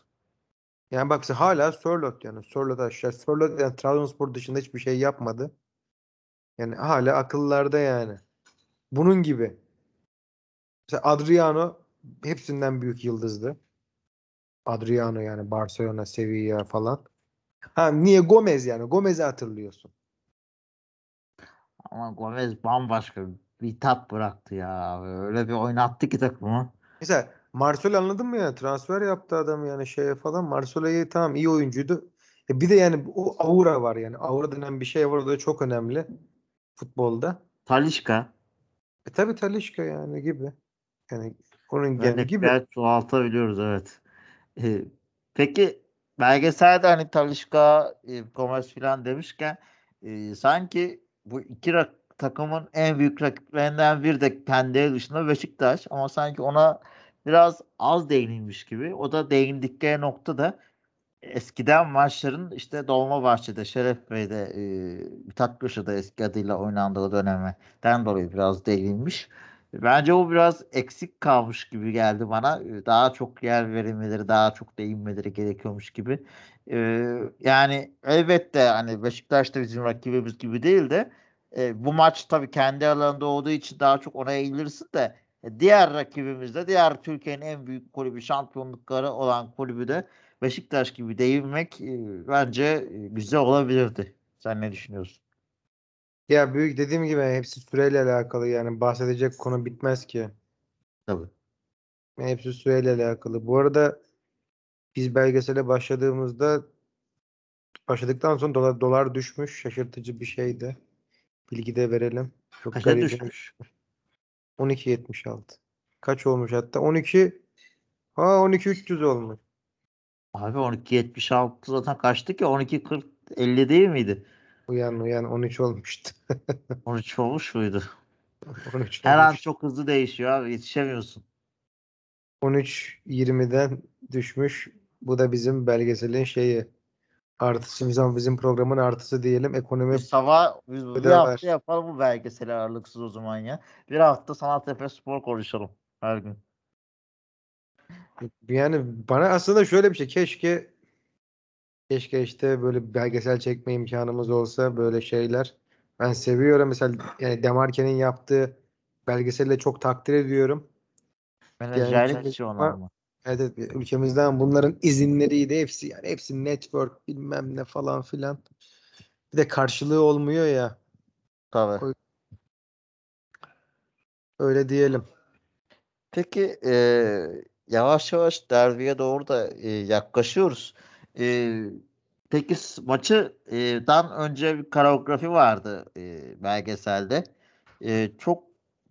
yani bak hala Sörloth yani. Sörloth aşağı. Sörloth yani Trabzonspor dışında hiçbir şey yapmadı. Yani hala akıllarda yani. Bunun gibi. Mesela Adriano hepsinden büyük yıldızdı. Adriano yani Barcelona, Sevilla falan. Ha niye Gomez yani? Gomez'i hatırlıyorsun. Ama Gomez bambaşka bir tat bıraktı ya. Öyle bir oynattı ki takımı. Mesela Marcelo anladın mı ya? Transfer yaptı adam yani şeye falan. Marcelo'yu tamam iyi oyuncuydu. E bir de yani o aura var yani. Aura denen bir şey var. O da çok önemli futbolda. Talişka. E tabii Talisca yani gibi. Yani onun yani gibi. Örnekler çoğaltabiliyoruz evet. Ee, peki belgeselde hani Talişka, e, Gomez falan demişken e, sanki bu iki rak- takımın en büyük rakiplerinden biri de kendileri dışında Beşiktaş ama sanki ona biraz az değinilmiş gibi. O da değindikleri nokta da eskiden maçların işte Dolmabahçe'de, Şerefbey'de, e, Mithat Paşa'da eski adıyla oynandığı dönemden dolayı biraz değinilmiş. Bence bu biraz eksik kalmış gibi geldi bana. Daha çok yer verilmeleri, daha çok değinmeleri gerekiyormuş gibi. Ee, yani elbette hani Beşiktaş da bizim rakibimiz gibi değil de e, bu maç tabii kendi alanında olduğu için daha çok ona eğilirsin de diğer rakibimizde diğer Türkiye'nin en büyük kulübü şampiyonlukları olan kulübü de Beşiktaş gibi değinmek e, bence e, güzel olabilirdi. Sen ne düşünüyorsun? Ya büyük dediğim gibi hepsi süreyle alakalı yani bahsedecek konu bitmez ki. Tabii. Hepsi süreyle alakalı. Bu arada biz belgesele başladığımızda başladıktan sonra dolar, dolar düşmüş. Şaşırtıcı bir şeydi. Bilgi de verelim. Çok Kaça düşmüş? 12.76. Kaç olmuş hatta? 12 Ha 12.300 olmuş. Abi 12.76 zaten kaçtı ki 12.40 50 değil miydi? Uyan uyan 13 olmuştu. 13 olmuş muydu? 13 Her an olmuş. çok hızlı değişiyor abi yetişemiyorsun. 13.20'den düşmüş. Bu da bizim belgeselin şeyi. Artısı bizim, bizim programın artısı diyelim. Ekonomi Biz sabah biz bir hafta var. yapalım bu belgeseli aralıksız o zaman ya. Bir hafta Sanattepe Spor konuşalım her gün. Yani bana aslında şöyle bir şey keşke keşke işte böyle belgesel çekme imkanımız olsa böyle şeyler. Ben seviyorum mesela yani Demarke'nin yaptığı belgeselle çok takdir ediyorum. Menajerlik işi onlar mı? Evet, evet, ülkemizden bunların izinleriydi hepsi yani hepsi network bilmem ne falan filan. Bir de karşılığı olmuyor ya Tabii. Öyle diyelim. Peki e, yavaş yavaş derbiye doğru da e, yaklaşıyoruz. E, peki s- maçı e, önce bir koreografi vardı e, belgeselde. E, çok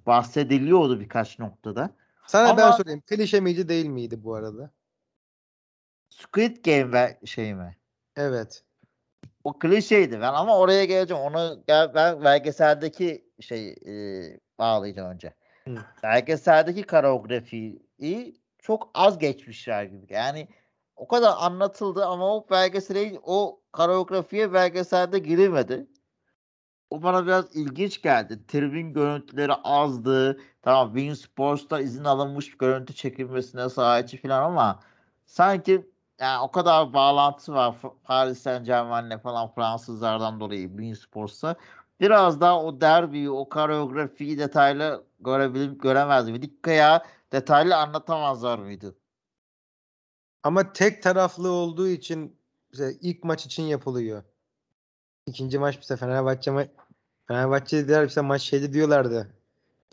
bahsediliyordu birkaç noktada. Sana ben Ama- sorayım klişe miydi değil miydi bu arada? Squid Game ve şey mi? Evet. O klişeydi ben ama oraya geleceğim. Onu gel, ben belgeseldeki şey e, bağlayacağım önce. Hı. Belgeseldeki koreografiyi çok az geçmişler gibi. Yani o kadar anlatıldı ama o belgesele o koreografiye belgeselde girilmedi. O bana biraz ilginç geldi. Tribün görüntüleri azdı. Tamam Win Sports'ta izin alınmış görüntü çekilmesine sahiçi falan ama sanki yani o kadar bağlantısı var Paris Saint Germain'le falan Fransızlardan dolayı Bein Sports'ta. Biraz daha o derbiyi, o koreografiyi detaylı görebilir, göremez miydik? Veya detaylı anlatamazlar mıydı? Ama tek taraflı olduğu için ilk maç için yapılıyor. İkinci maç mesela Fenerbahçe ma Fenerbahçe dediler işte maç şeydi diyorlardı.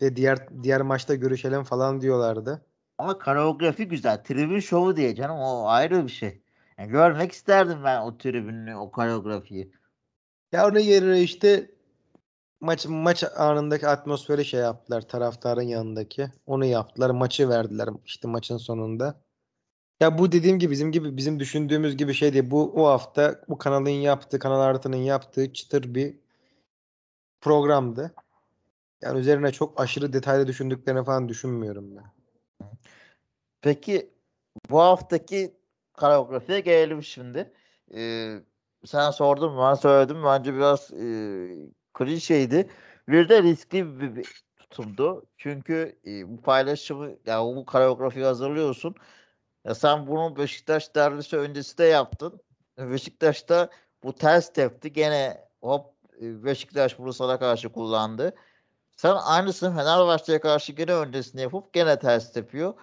De diğer diğer maçta görüşelim falan diyorlardı. Ama koreografi güzel. Tribün şovu diye canım o ayrı bir şey. Yani görmek isterdim ben o tribünü, o koreografiyi. Ya onun yerine işte maç maç anındaki atmosferi şey yaptılar taraftarın yanındaki. Onu yaptılar. Maçı verdiler işte maçın sonunda. Ya bu dediğim gibi bizim gibi bizim düşündüğümüz gibi şey değil. Bu o hafta bu kanalın yaptığı, Kanal Artı'nın yaptığı çıtır bir programdı. Yani üzerine çok aşırı detaylı düşündüklerini falan düşünmüyorum ben. Peki bu haftaki koreografiye gelelim şimdi. Ee, sen sordun ben söyledim. Bence biraz e, klişeydi. Bir de riskli bir, bir tutumdu. Çünkü e, bu paylaşımı ya bu koreografiyi hazırlıyorsun. Ya sen bunu Beşiktaş derbisi öncesi de yaptın. Beşiktaş'ta bu ters tepti. Gene hop e, Beşiktaş bunu sana karşı kullandı. Sen aynısını Fenerbahçe'ye karşı gene öncesinde yapıp gene ters tepiyor.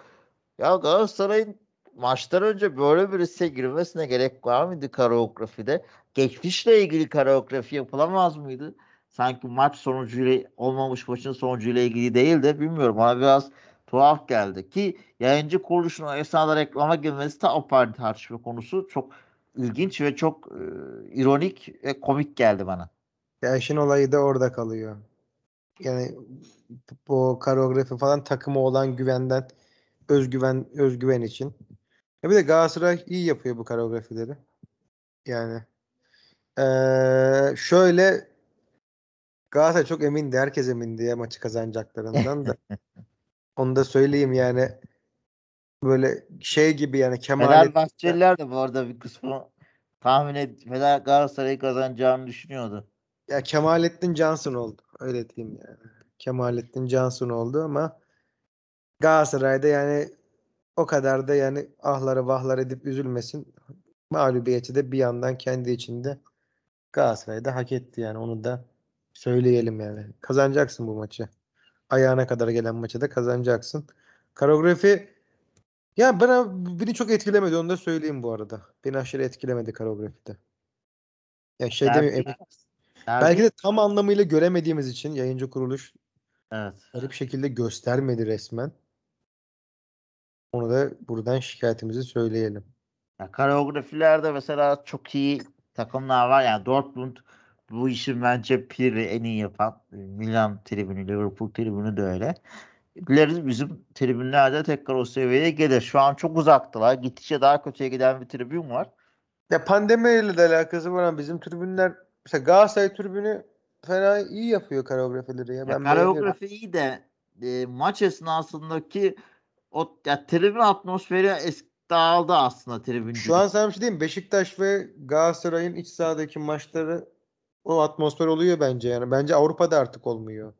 Ya Galatasaray'ın maçtan önce böyle bir riske girmesine gerek var mıydı koreografide? Geçmişle ilgili koreografi yapılamaz mıydı? Sanki maç sonucuyla olmamış maçın sonucuyla ilgili değil de bilmiyorum. Bana biraz tuhaf geldi ki yayıncı kuruluşun o esnada reklama girmesi de apayrı tartışma konusu. Çok ilginç ve çok e, ironik ve komik geldi bana. Ya işin olayı da orada kalıyor. Yani bu koreografi falan takıma olan güvenden özgüven özgüven için. Ya bir de Galatasaray iyi yapıyor bu koreografileri. Yani eee, şöyle Galatasaray çok emindi. Herkes emindi ya maçı kazanacaklarından da. Onu da söyleyeyim yani böyle şey gibi yani Kemalettin Fenerbahçeliler de bu arada bir kısmı tahmin et Fener Galatasaray'ı kazanacağını düşünüyordu. ya Kemalettin Johnson oldu. Öyle diyeyim yani. Kemalettin Cansın oldu ama Galatasaray'da yani o kadar da yani ahları vahlar edip üzülmesin. Mağlubiyeti de bir yandan kendi içinde Galatasaray'da hak etti yani onu da söyleyelim yani. Kazanacaksın bu maçı. Ayağına kadar gelen maçı da kazanacaksın. Koreografi ya bana beni çok etkilemedi onu da söyleyeyim bu arada. Beni aşırı etkilemedi koreografide. Ya şey derbi- Belki de tam anlamıyla göremediğimiz için yayıncı kuruluş evet. garip şekilde göstermedi resmen. Onu da buradan şikayetimizi söyleyelim. Ya, koreografilerde mesela çok iyi takımlar var. Yani Dortmund bu işi bence piri en iyi yapan. Milan tribünü, Liverpool tribünü de öyle. Dileriz bizim tribünlerde tekrar o seviyeye gelir. Şu an çok uzaktılar. Gittikçe daha kötüye giden bir tribün var. Ya pandemiyle de alakası var ama bizim tribünler mesela Galatasaray tribünü fena iyi yapıyor koreografileri ya. Ya, Ben beğeniyorum. koreografi iyi de e, maç esnasındaki o ya, tribün atmosferi eski dağıldı aslında tribün. Şu an sana bir şey diyeyim? Beşiktaş ve Galatasaray'ın iç sahadaki maçları o atmosfer oluyor bence yani. Bence Avrupa'da artık olmuyor.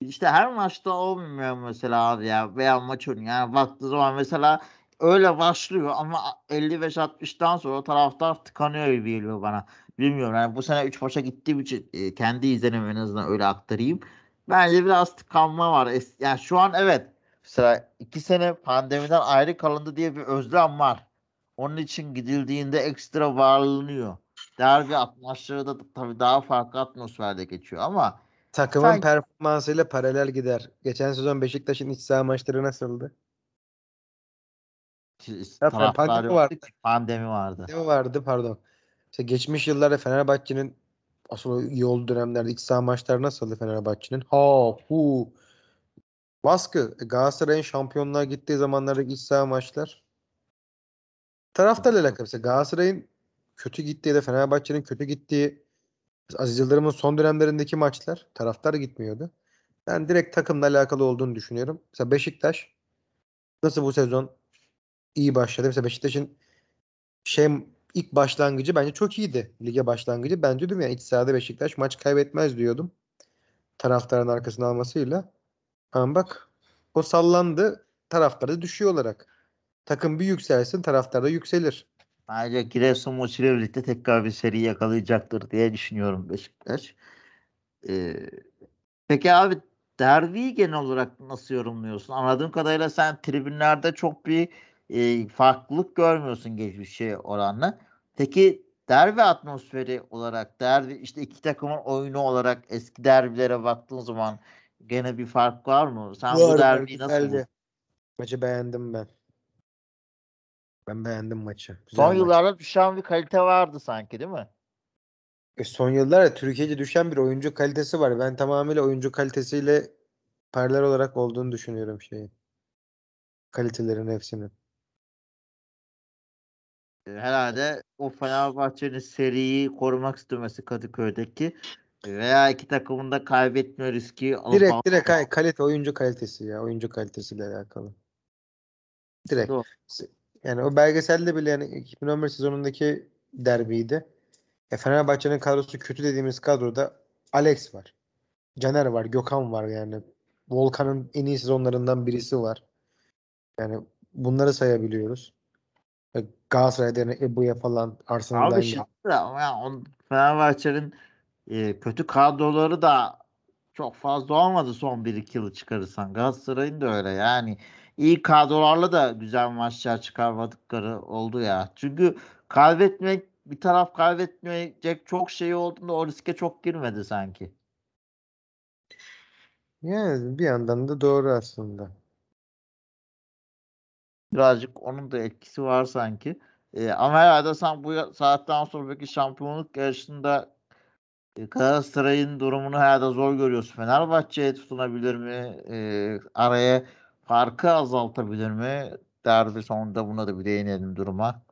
İşte her maçta olmuyor mesela abi ya veya maç oyunu. Yani baktığı zaman mesela öyle başlıyor ama 55-60'tan sonra taraftar tıkanıyor gibi geliyor bana. Bilmiyorum yani bu sene 3 maça gittiğim için e, kendi izlenimimi en azından öyle aktarayım. Bence biraz tıkanma var. Es- Yani şu an evet mesela 2 sene pandemiden ayrı kalındı diye bir özlem var. Onun için gidildiğinde ekstra varlanıyor. Derbi atmosferi da tabii daha farklı atmosferde geçiyor ama Takımın Sanki- performansıyla paralel gider. Geçen sezon Beşiktaş'ın iç saha maçları nasıldı? Taraftar pandemi vardı. Pandemi vardı. Ne vardı pardon. İşte geçmiş yıllarda Fenerbahçe'nin asıl iyi olduğu dönemlerde iç saha maçları nasıldı Fenerbahçe'nin? Ha hu. Baskı. E, Galatasaray'ın şampiyonluğa gittiği zamanlardaki iç saha maçlar. Taraftarla alakalı. Mesela Galatasaray'ın kötü gittiği ya da Fenerbahçe'nin kötü gittiği Aziz Yıldırım'ın son dönemlerindeki maçlar taraftar gitmiyordu. Ben direkt takımla alakalı olduğunu düşünüyorum. Mesela Beşiktaş nasıl bu sezon iyi başladı. Mesela Beşiktaş'ın şey ilk başlangıcı bence çok iyiydi. Lige başlangıcı. Ben diyordum ya iç sahada Beşiktaş maç kaybetmez diyordum. Taraftarın arkasına almasıyla. Ama bak o sallandı. Taraftar da düşüyor olarak. Takım bir yükselsin taraftar da yükselir. Bence Giresun maçıyla birlikte tekrar bir seri yakalayacaktır diye düşünüyorum Beşiktaş. Ee, peki abi derbiyi genel olarak nasıl yorumluyorsun? Anladığım kadarıyla sen tribünlerde çok bir e, farklılık görmüyorsun geçmişe oranla. Peki derbi atmosferi olarak, derbi işte iki takımın oyunu olarak eski derbilere baktığın zaman gene bir fark var mı? Sen bu var, derbiyi nasıl? Maçı beğendim ben. Ben beğendim maçı. Güzel Son maç. yıllarda düşen bir kalite vardı sanki değil mi? E, son yıllarda Türkiye'de düşen bir oyuncu kalitesi var. Ben tamamıyla oyuncu kalitesiyle paralel olarak olduğunu düşünüyorum şeyin. Kalitelerin hepsinin. E, Herhalde o Fenerbahçe'nin seriyi korumak istemesi Kadıköy'deki veya iki takımın da kaybetme riski alıp Direkt al- direkt kalite oyuncu kalitesi ya. Oyuncu kalitesiyle alakalı. Direkt. Doğru. Yani o belgeselde bile yani 2011 sezonundaki derbiydi. E, Fenerbahçe'nin kadrosu kötü dediğimiz kadroda Alex var. Caner var. Gökhan var yani. Volkan'ın en iyi sezonlarından birisi var. Yani bunları sayabiliyoruz. E, Galatasaray'da yani Ebu'ya falan Arsenal'dan Abi şimdi ama ya on, Fenerbahçe'nin e, kötü kadroları da çok fazla olmadı son 1-2 yılı çıkarırsan. Galatasaray'ın da öyle yani. İyi kadrolarla da güzel maçlar çıkarmadıkları oldu ya. Çünkü kaybetmek bir taraf kaybetmeyecek çok şey olduğunda o riske çok girmedi sanki. Yani bir yandan da doğru aslında. Birazcık onun da etkisi var sanki. Ee, ama herhalde sen bu saatten sonraki şampiyonluk yarışında e, Galatasaray'ın durumunu herhalde zor görüyorsun. Fenerbahçe'ye tutunabilir mi? Ee, araya farkı azaltabilir mi? Derbi sonunda buna da bir değinelim duruma.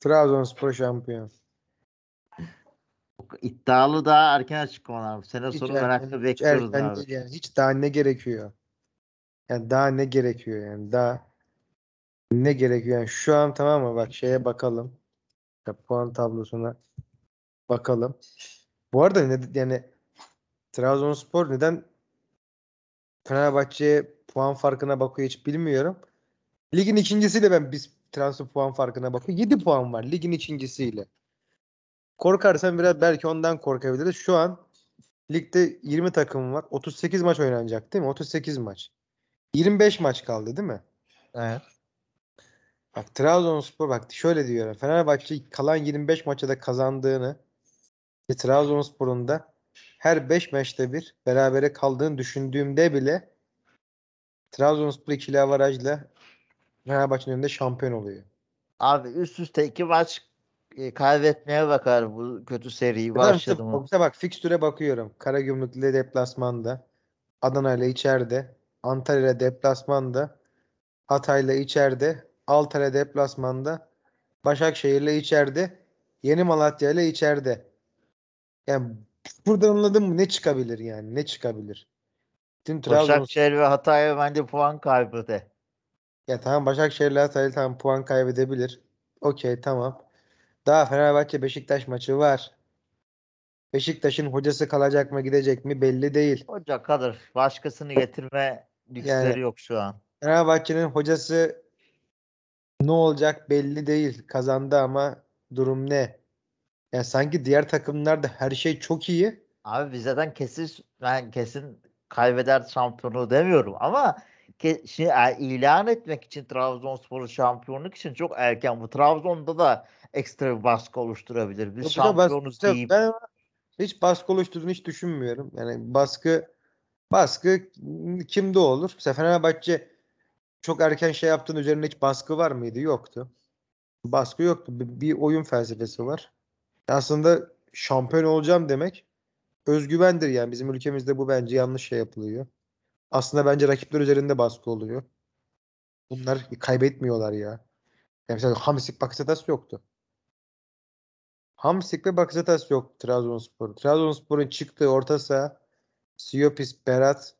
Trabzonspor şampiyon. İddialı da erken açıklamalar. Sene Hiç sonu merakla hiç bekliyoruz erken abi. değil yani. Hiç daha ne gerekiyor? Yani daha ne gerekiyor yani? Daha ne gerekiyor? Yani şu an tamam mı? Bak şeye bakalım. Ya, puan tablosuna bakalım. Bu arada ne, yani Trabzonspor neden Fenerbahçe puan farkına bakıyor hiç bilmiyorum. Ligin ikincisiyle ben biz transfer puan farkına bakıyor. 7 puan var ligin ikincisiyle. Korkarsan biraz belki ondan korkabiliriz. Şu an ligde 20 takım var. 38 maç oynanacak değil mi? 38 maç. 25 maç kaldı değil mi? Evet. Bak Trabzonspor bak şöyle diyorum. Fenerbahçe kalan 25 maçta da kazandığını ve Trabzonspor'un da her 5 maçta bir berabere kaldığını düşündüğümde bile Trabzonspor ikili avarajla Fenerbahçe'nin önünde şampiyon oluyor. Abi üst üste iki maç e, kaybetmeye bakar bu kötü seri Tamam işte başladı mı? Yoksa bak fikstüre bakıyorum. Karagümrük ile deplasmanda. Adana ile içeride. Antalya ile deplasmanda. Hatay ile içeride. Altay deplasmanda. Başakşehir ile içeride. Yeni Malatya ile içeride. Yani buradan anladın mı? Ne çıkabilir yani? Ne çıkabilir? Tüm Trabzon Başakşehir ve Hatay'a bence puan kaybı de. Ya tamam Başakşehir'le Hatay tamam puan kaybedebilir. Okey tamam. Daha Fenerbahçe Beşiktaş maçı var. Beşiktaş'ın hocası kalacak mı gidecek mi belli değil. Hoca kalır. Başkasını getirme lüksleri Yani- yok şu an. Fenerbahçe'nin hocası ne olacak belli değil. Kazandı ama durum ne? Yani sanki diğer takımlarda her şey çok iyi. Abi biz zaten kesin ben kesin kaybeder şampiyonluğu demiyorum ama ke, şimdi e, ilan etmek için Trabzonspor'u şampiyonluk için çok erken. Bu Trabzon'da da ekstra bir baskı oluşturabilir. Biz Yok, şampiyonuz Yok, deyip Ben hiç baskı oluşturduğunu hiç düşünmüyorum. Yani baskı baskı kimde olur? Mesela Fenerbahçe çok erken şey yaptığın üzerine hiç baskı var mıydı? Yoktu. Baskı yoktu. Bir, bir oyun felsefesi var. Aslında şampiyon olacağım demek özgüvendir yani. Bizim ülkemizde bu bence yanlış şey yapılıyor. Aslında bence rakipler üzerinde baskı oluyor. Bunlar kaybetmiyorlar ya. Yani mesela Hamsik Bakasetas yoktu. Hamsik ve Bakasetas yok Trabzonspor. Trabzonspor'un çıktığı orta saha Siopis, Berat,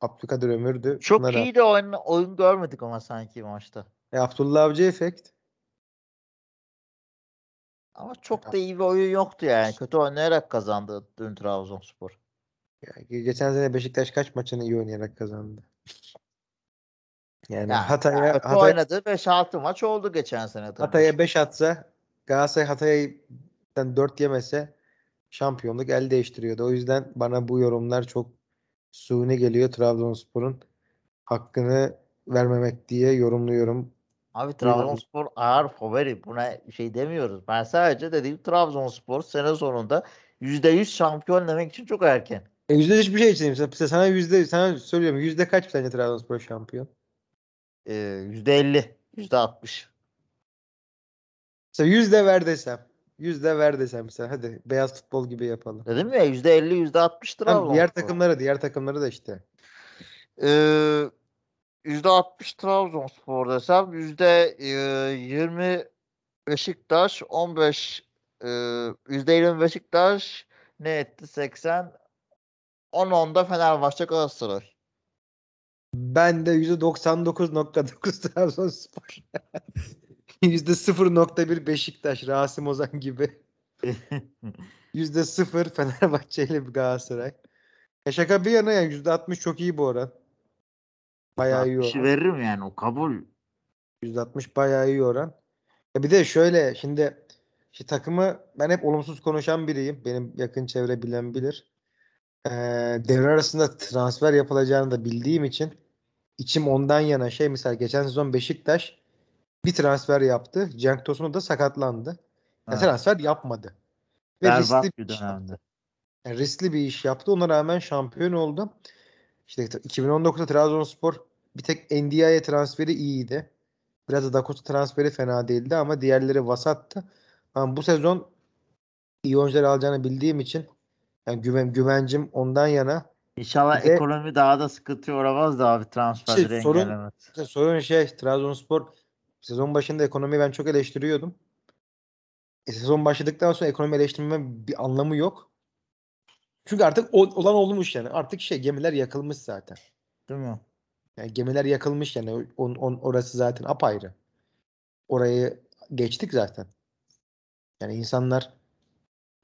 Abdülkadir Ömür'dü. çok Bunlar- iyi de oyun, oyun görmedik ama sanki maçta. E, Abdullah Avcı efekt. Ama çok da iyi bir oyun yoktu yani. Kötü oynayarak kazandı dün Trabzonspor. Yani geçen sene Beşiktaş kaç maçını iyi oynayarak kazandı. Yani Yani Hatay'a kötü Hatay, oynadı 5-6 maç oldu geçen sene tabii. Hatay'a 5 atsa Galatasaray Hatay'dan 4 yemese şampiyonluk el değiştiriyordu. O yüzden bana bu yorumlar çok suni geliyor Trabzonspor'un hakkını vermemek diye yorumluyorum. Abi. Trabzonspor ağır favori. Buna şey demiyoruz. Ben sadece dediğim Trabzonspor sene sonunda %100 şampiyon demek için çok erken. E yüzde hiçbir şey için. Mesela sana yüzde sana söylüyorum yüzde kaç sence Trabzonspor şampiyon? Ee, %50, %60. Mesela yüzde ver desem. Yüzde ver desem mesela. Hadi beyaz futbol gibi yapalım. Dedim ya %50, %60 Tamam, diğer Trabzonspor. takımları diğer takımları da işte. Ee, %60 Trabzonspor desem %20 Beşiktaş 15 e, %20 Beşiktaş ne etti 80 10 10'da Fenerbahçe Galatasaray. Ben de %99.9 Trabzonspor. %0.1 Beşiktaş, Rasim Ozan gibi. %0 Fenerbahçe ile bir Galatasaray. Ya şaka bir yana yani %60 çok iyi bu oran. Bayağı iyi 60'ı oran. veririm yani o kabul. %60 bayağı iyi oran. Ya bir de şöyle şimdi işte takımı ben hep olumsuz konuşan biriyim. Benim yakın çevre bilen bilir. Ee, devre arasında transfer yapılacağını da bildiğim için içim ondan yana şey mesela geçen sezon Beşiktaş bir transfer yaptı. Cenk Tosun da sakatlandı. Ya Evet. transfer yapmadı. Ve riskli Berbat bir bir iş yaptı. Yani riskli bir iş yaptı. Ona rağmen şampiyon oldu. İşte 2019'da Trabzonspor bir tek Ndiaye transferi iyiydi. Biraz da Dakota transferi fena değildi ama diğerleri vasattı. Ama bu sezon iyi oyuncular alacağını bildiğim için yani güven, güvencim ondan yana. İnşallah ekonomi daha da sıkıntıya uğramaz da abi transferleri Şey, sorun-. İşte sorun şey Trabzonspor sezon başında ekonomiyi ben çok eleştiriyordum. E, sezon başladıktan sonra ekonomi eleştirmemin bir anlamı yok. Çünkü artık o- olan olmuş yani. Artık şey gemiler yakılmış zaten. Değil mi? Yani gemiler yakılmış yani. On, on, orası zaten apayrı. Orayı geçtik zaten. Yani insanlar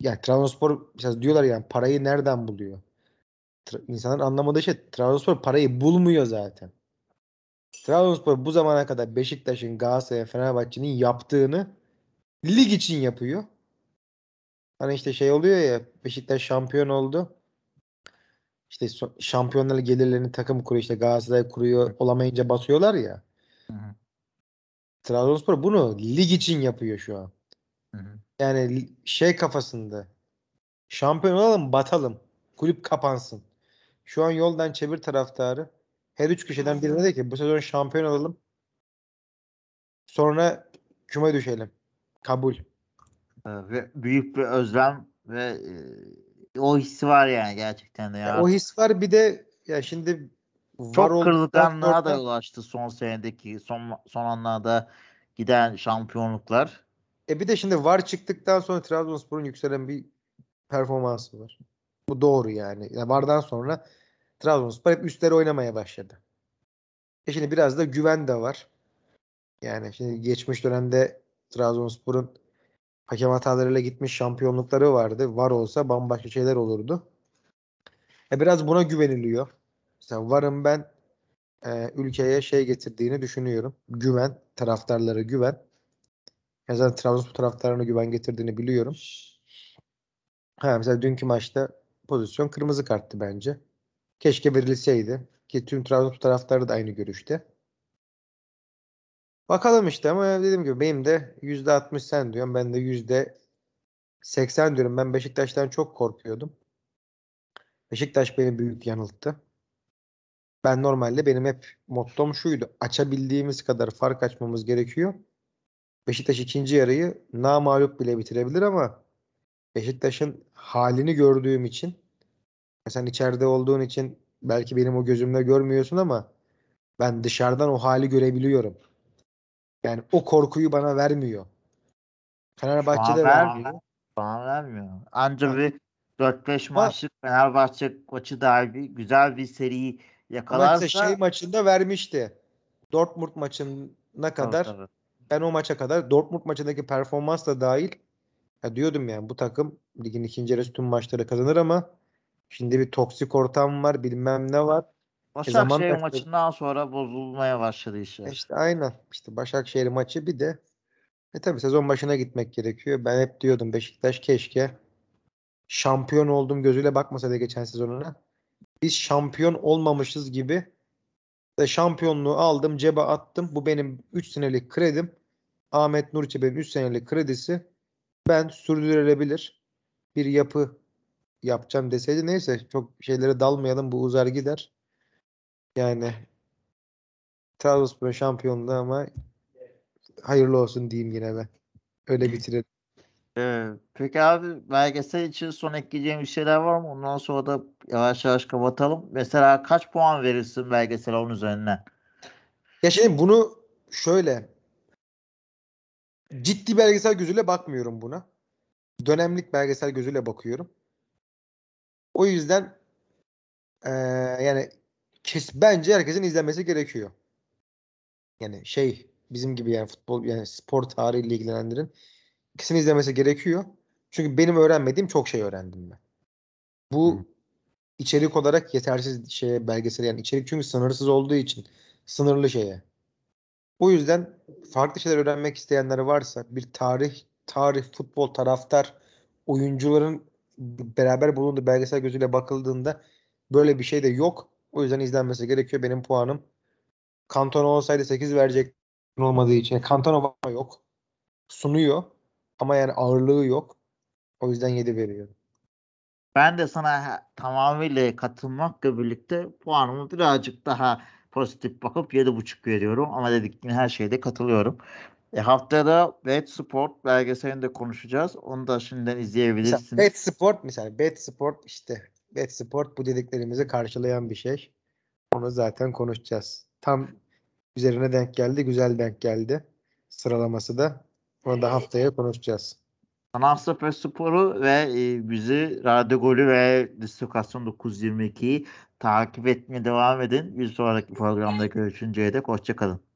yani Trabzonspor mesela diyorlar yani parayı nereden buluyor? Tra- insanların anlamadığı şey Trabzonspor parayı bulmuyor zaten. Trabzonspor bu zamana kadar Beşiktaş'ın, Galatasaray'ın, Fenerbahçe'nin yaptığını lig için yapıyor. Hani işte şey oluyor ya Beşiktaş şampiyon oldu. İşte şampiyonlar gelirlerini takım kuruyor işte Galatasaray kuruyor olamayınca basıyorlar ya. Hı hı. Trabzonspor bunu lig için yapıyor şu an. Hı hı. Yani şey kafasında şampiyon olalım batalım. Kulüp kapansın. Şu an yoldan çevir taraftarı. Her üç kişiden birine de ki bu sezon şampiyon olalım. Sonra küme düşelim. Kabul. Ee, Ve büyük bir özlem ve e, o hissi var yani gerçekten de ya. O his var bir de ya şimdi var Çok kırılganlığa da yol açtı son senedeki son son anlarda giden şampiyonluklar. E bir de şimdi VAR çıktıktan sonra Trabzonspor'un yükselen bir performansı var. Bu doğru yani. yani VAR'dan sonra Trabzonspor hep üstleri oynamaya başladı. E şimdi biraz da güven de var. Yani şimdi geçmiş dönemde Trabzonspor'un hakem hatalarıyla gitmiş şampiyonlukları vardı. VAR olsa bambaşka şeyler olurdu. E biraz buna güveniliyor. Mesela VAR'ın ben e, ülkeye şey getirdiğini düşünüyorum. Güven, taraftarlara güven. Ya zaten Trabzonspor taraftarına güven getirdiğini biliyorum. Ha, mesela dünkü maçta pozisyon kırmızı karttı bence. Keşke verilseydi. Ki tüm Trabzonspor taraftarı da aynı görüşte. Bakalım işte ama dediğim gibi benim de %60 sen diyorum. Ben de %80 diyorum. Ben Beşiktaş'tan çok korkuyordum. Beşiktaş beni büyük yanılttı. Ben normalde benim hep mottom şuydu. Açabildiğimiz kadar fark açmamız gerekiyor. Beşiktaş ikinci yarıyı namağlup bile bitirebilir ama Beşiktaş'ın halini gördüğüm için sen içeride olduğun için belki benim o gözümle görmüyorsun ama ben dışarıdan o hali görebiliyorum. Yani o korkuyu bana vermiyor. Fenerbahçe'de vermiyor. Bana vermiyor. Anca bir 4-5 Ama- maçlık Fenerbahçe maçı derbi güzel bir seri Ama yakalarsa işte şey maçında vermişti. Dortmund maçına kadar Tabii, tabii. ben o maça kadar Dortmund maçındaki performans da dahil ya diyordum yani bu takım ligin ikinci yarısı tüm maçları kazanır ama şimdi bir toksik ortam var bilmem ne var. Başakşehir maçından sonra bozulmaya başladı işler. İşte aynen. İşte Başakşehir maçı bir de e tabii sezon başına gitmek gerekiyor. Ben hep diyordum Beşiktaş keşke şampiyon oldum gözüyle bakmasa da geçen sezonuna. Biz şampiyon olmamışız gibi ve şampiyonluğu aldım cebe attım. Bu benim 3 senelik kredim. Ahmet Nur benim 3 senelik kredisi. Ben sürdürülebilir bir yapı yapacağım deseydi neyse çok şeylere dalmayalım bu uzar gider. Yani Trabzonspor'un şampiyonluğu ama hayırlı olsun diyeyim yine ben. Öyle bitirelim. Ee, peki abi belgesel için son ekleyeceğim bir şeyler var mı? Ondan sonra da yavaş yavaş kapatalım. Mesela kaç puan verirsin belgesel onun üzerinden? Ya şimdi bunu şöyle ciddi belgesel gözüyle bakmıyorum buna. Dönemlik belgesel gözüyle bakıyorum. O yüzden eee, yani kes, bence herkesin izlemesi gerekiyor. Yani şey bizim gibi yani futbol yani spor tarihiyle ilgilenenlerin kesin izlemesi gerekiyor. Çünkü benim öğrenmediğim çok şey öğrendim ben. Bu Hı. içerik olarak yetersiz şeye belgesel yani içerik çünkü sınırsız olduğu için sınırlı şeye. O yüzden farklı şeyler öğrenmek isteyenler varsa bir tarih, tarih, futbol, taraftar, oyuncuların beraber bulunduğu belgesel gözüyle bakıldığında böyle bir şey de yok. O yüzden izlenmesi gerekiyor. Benim puanım Kantona olsaydı 8 verecek olmadığı için. Cantona var yok. Sunuyor ama yani ağırlığı yok. O yüzden 7 veriyorum. Ben de sana tamamıyla katılmakla birlikte puanımı birazcık daha pozitif bakıp 7.5 veriyorum. Ama dedikleri her şeyde katılıyorum. E, haftaya Bet Sport belgeselini de konuşacağız. Onu da şimdiden Mesela izleyebilirsiniz. Bet Sport mesela Bet Sport işte Bet Sport bu dediklerimizi karşılayan bir şey. Onu zaten konuşacağız. Tam üzerine denk geldi. Güzel denk geldi. Sıralaması da. Onu da haftaya konuşacağız. Sefer Spor'u ve e, bizi Radyo Golü ve Distrokasyon 922'yi takip etmeye devam edin. Bir sonraki programda görüşünceye dek hoşçakalın.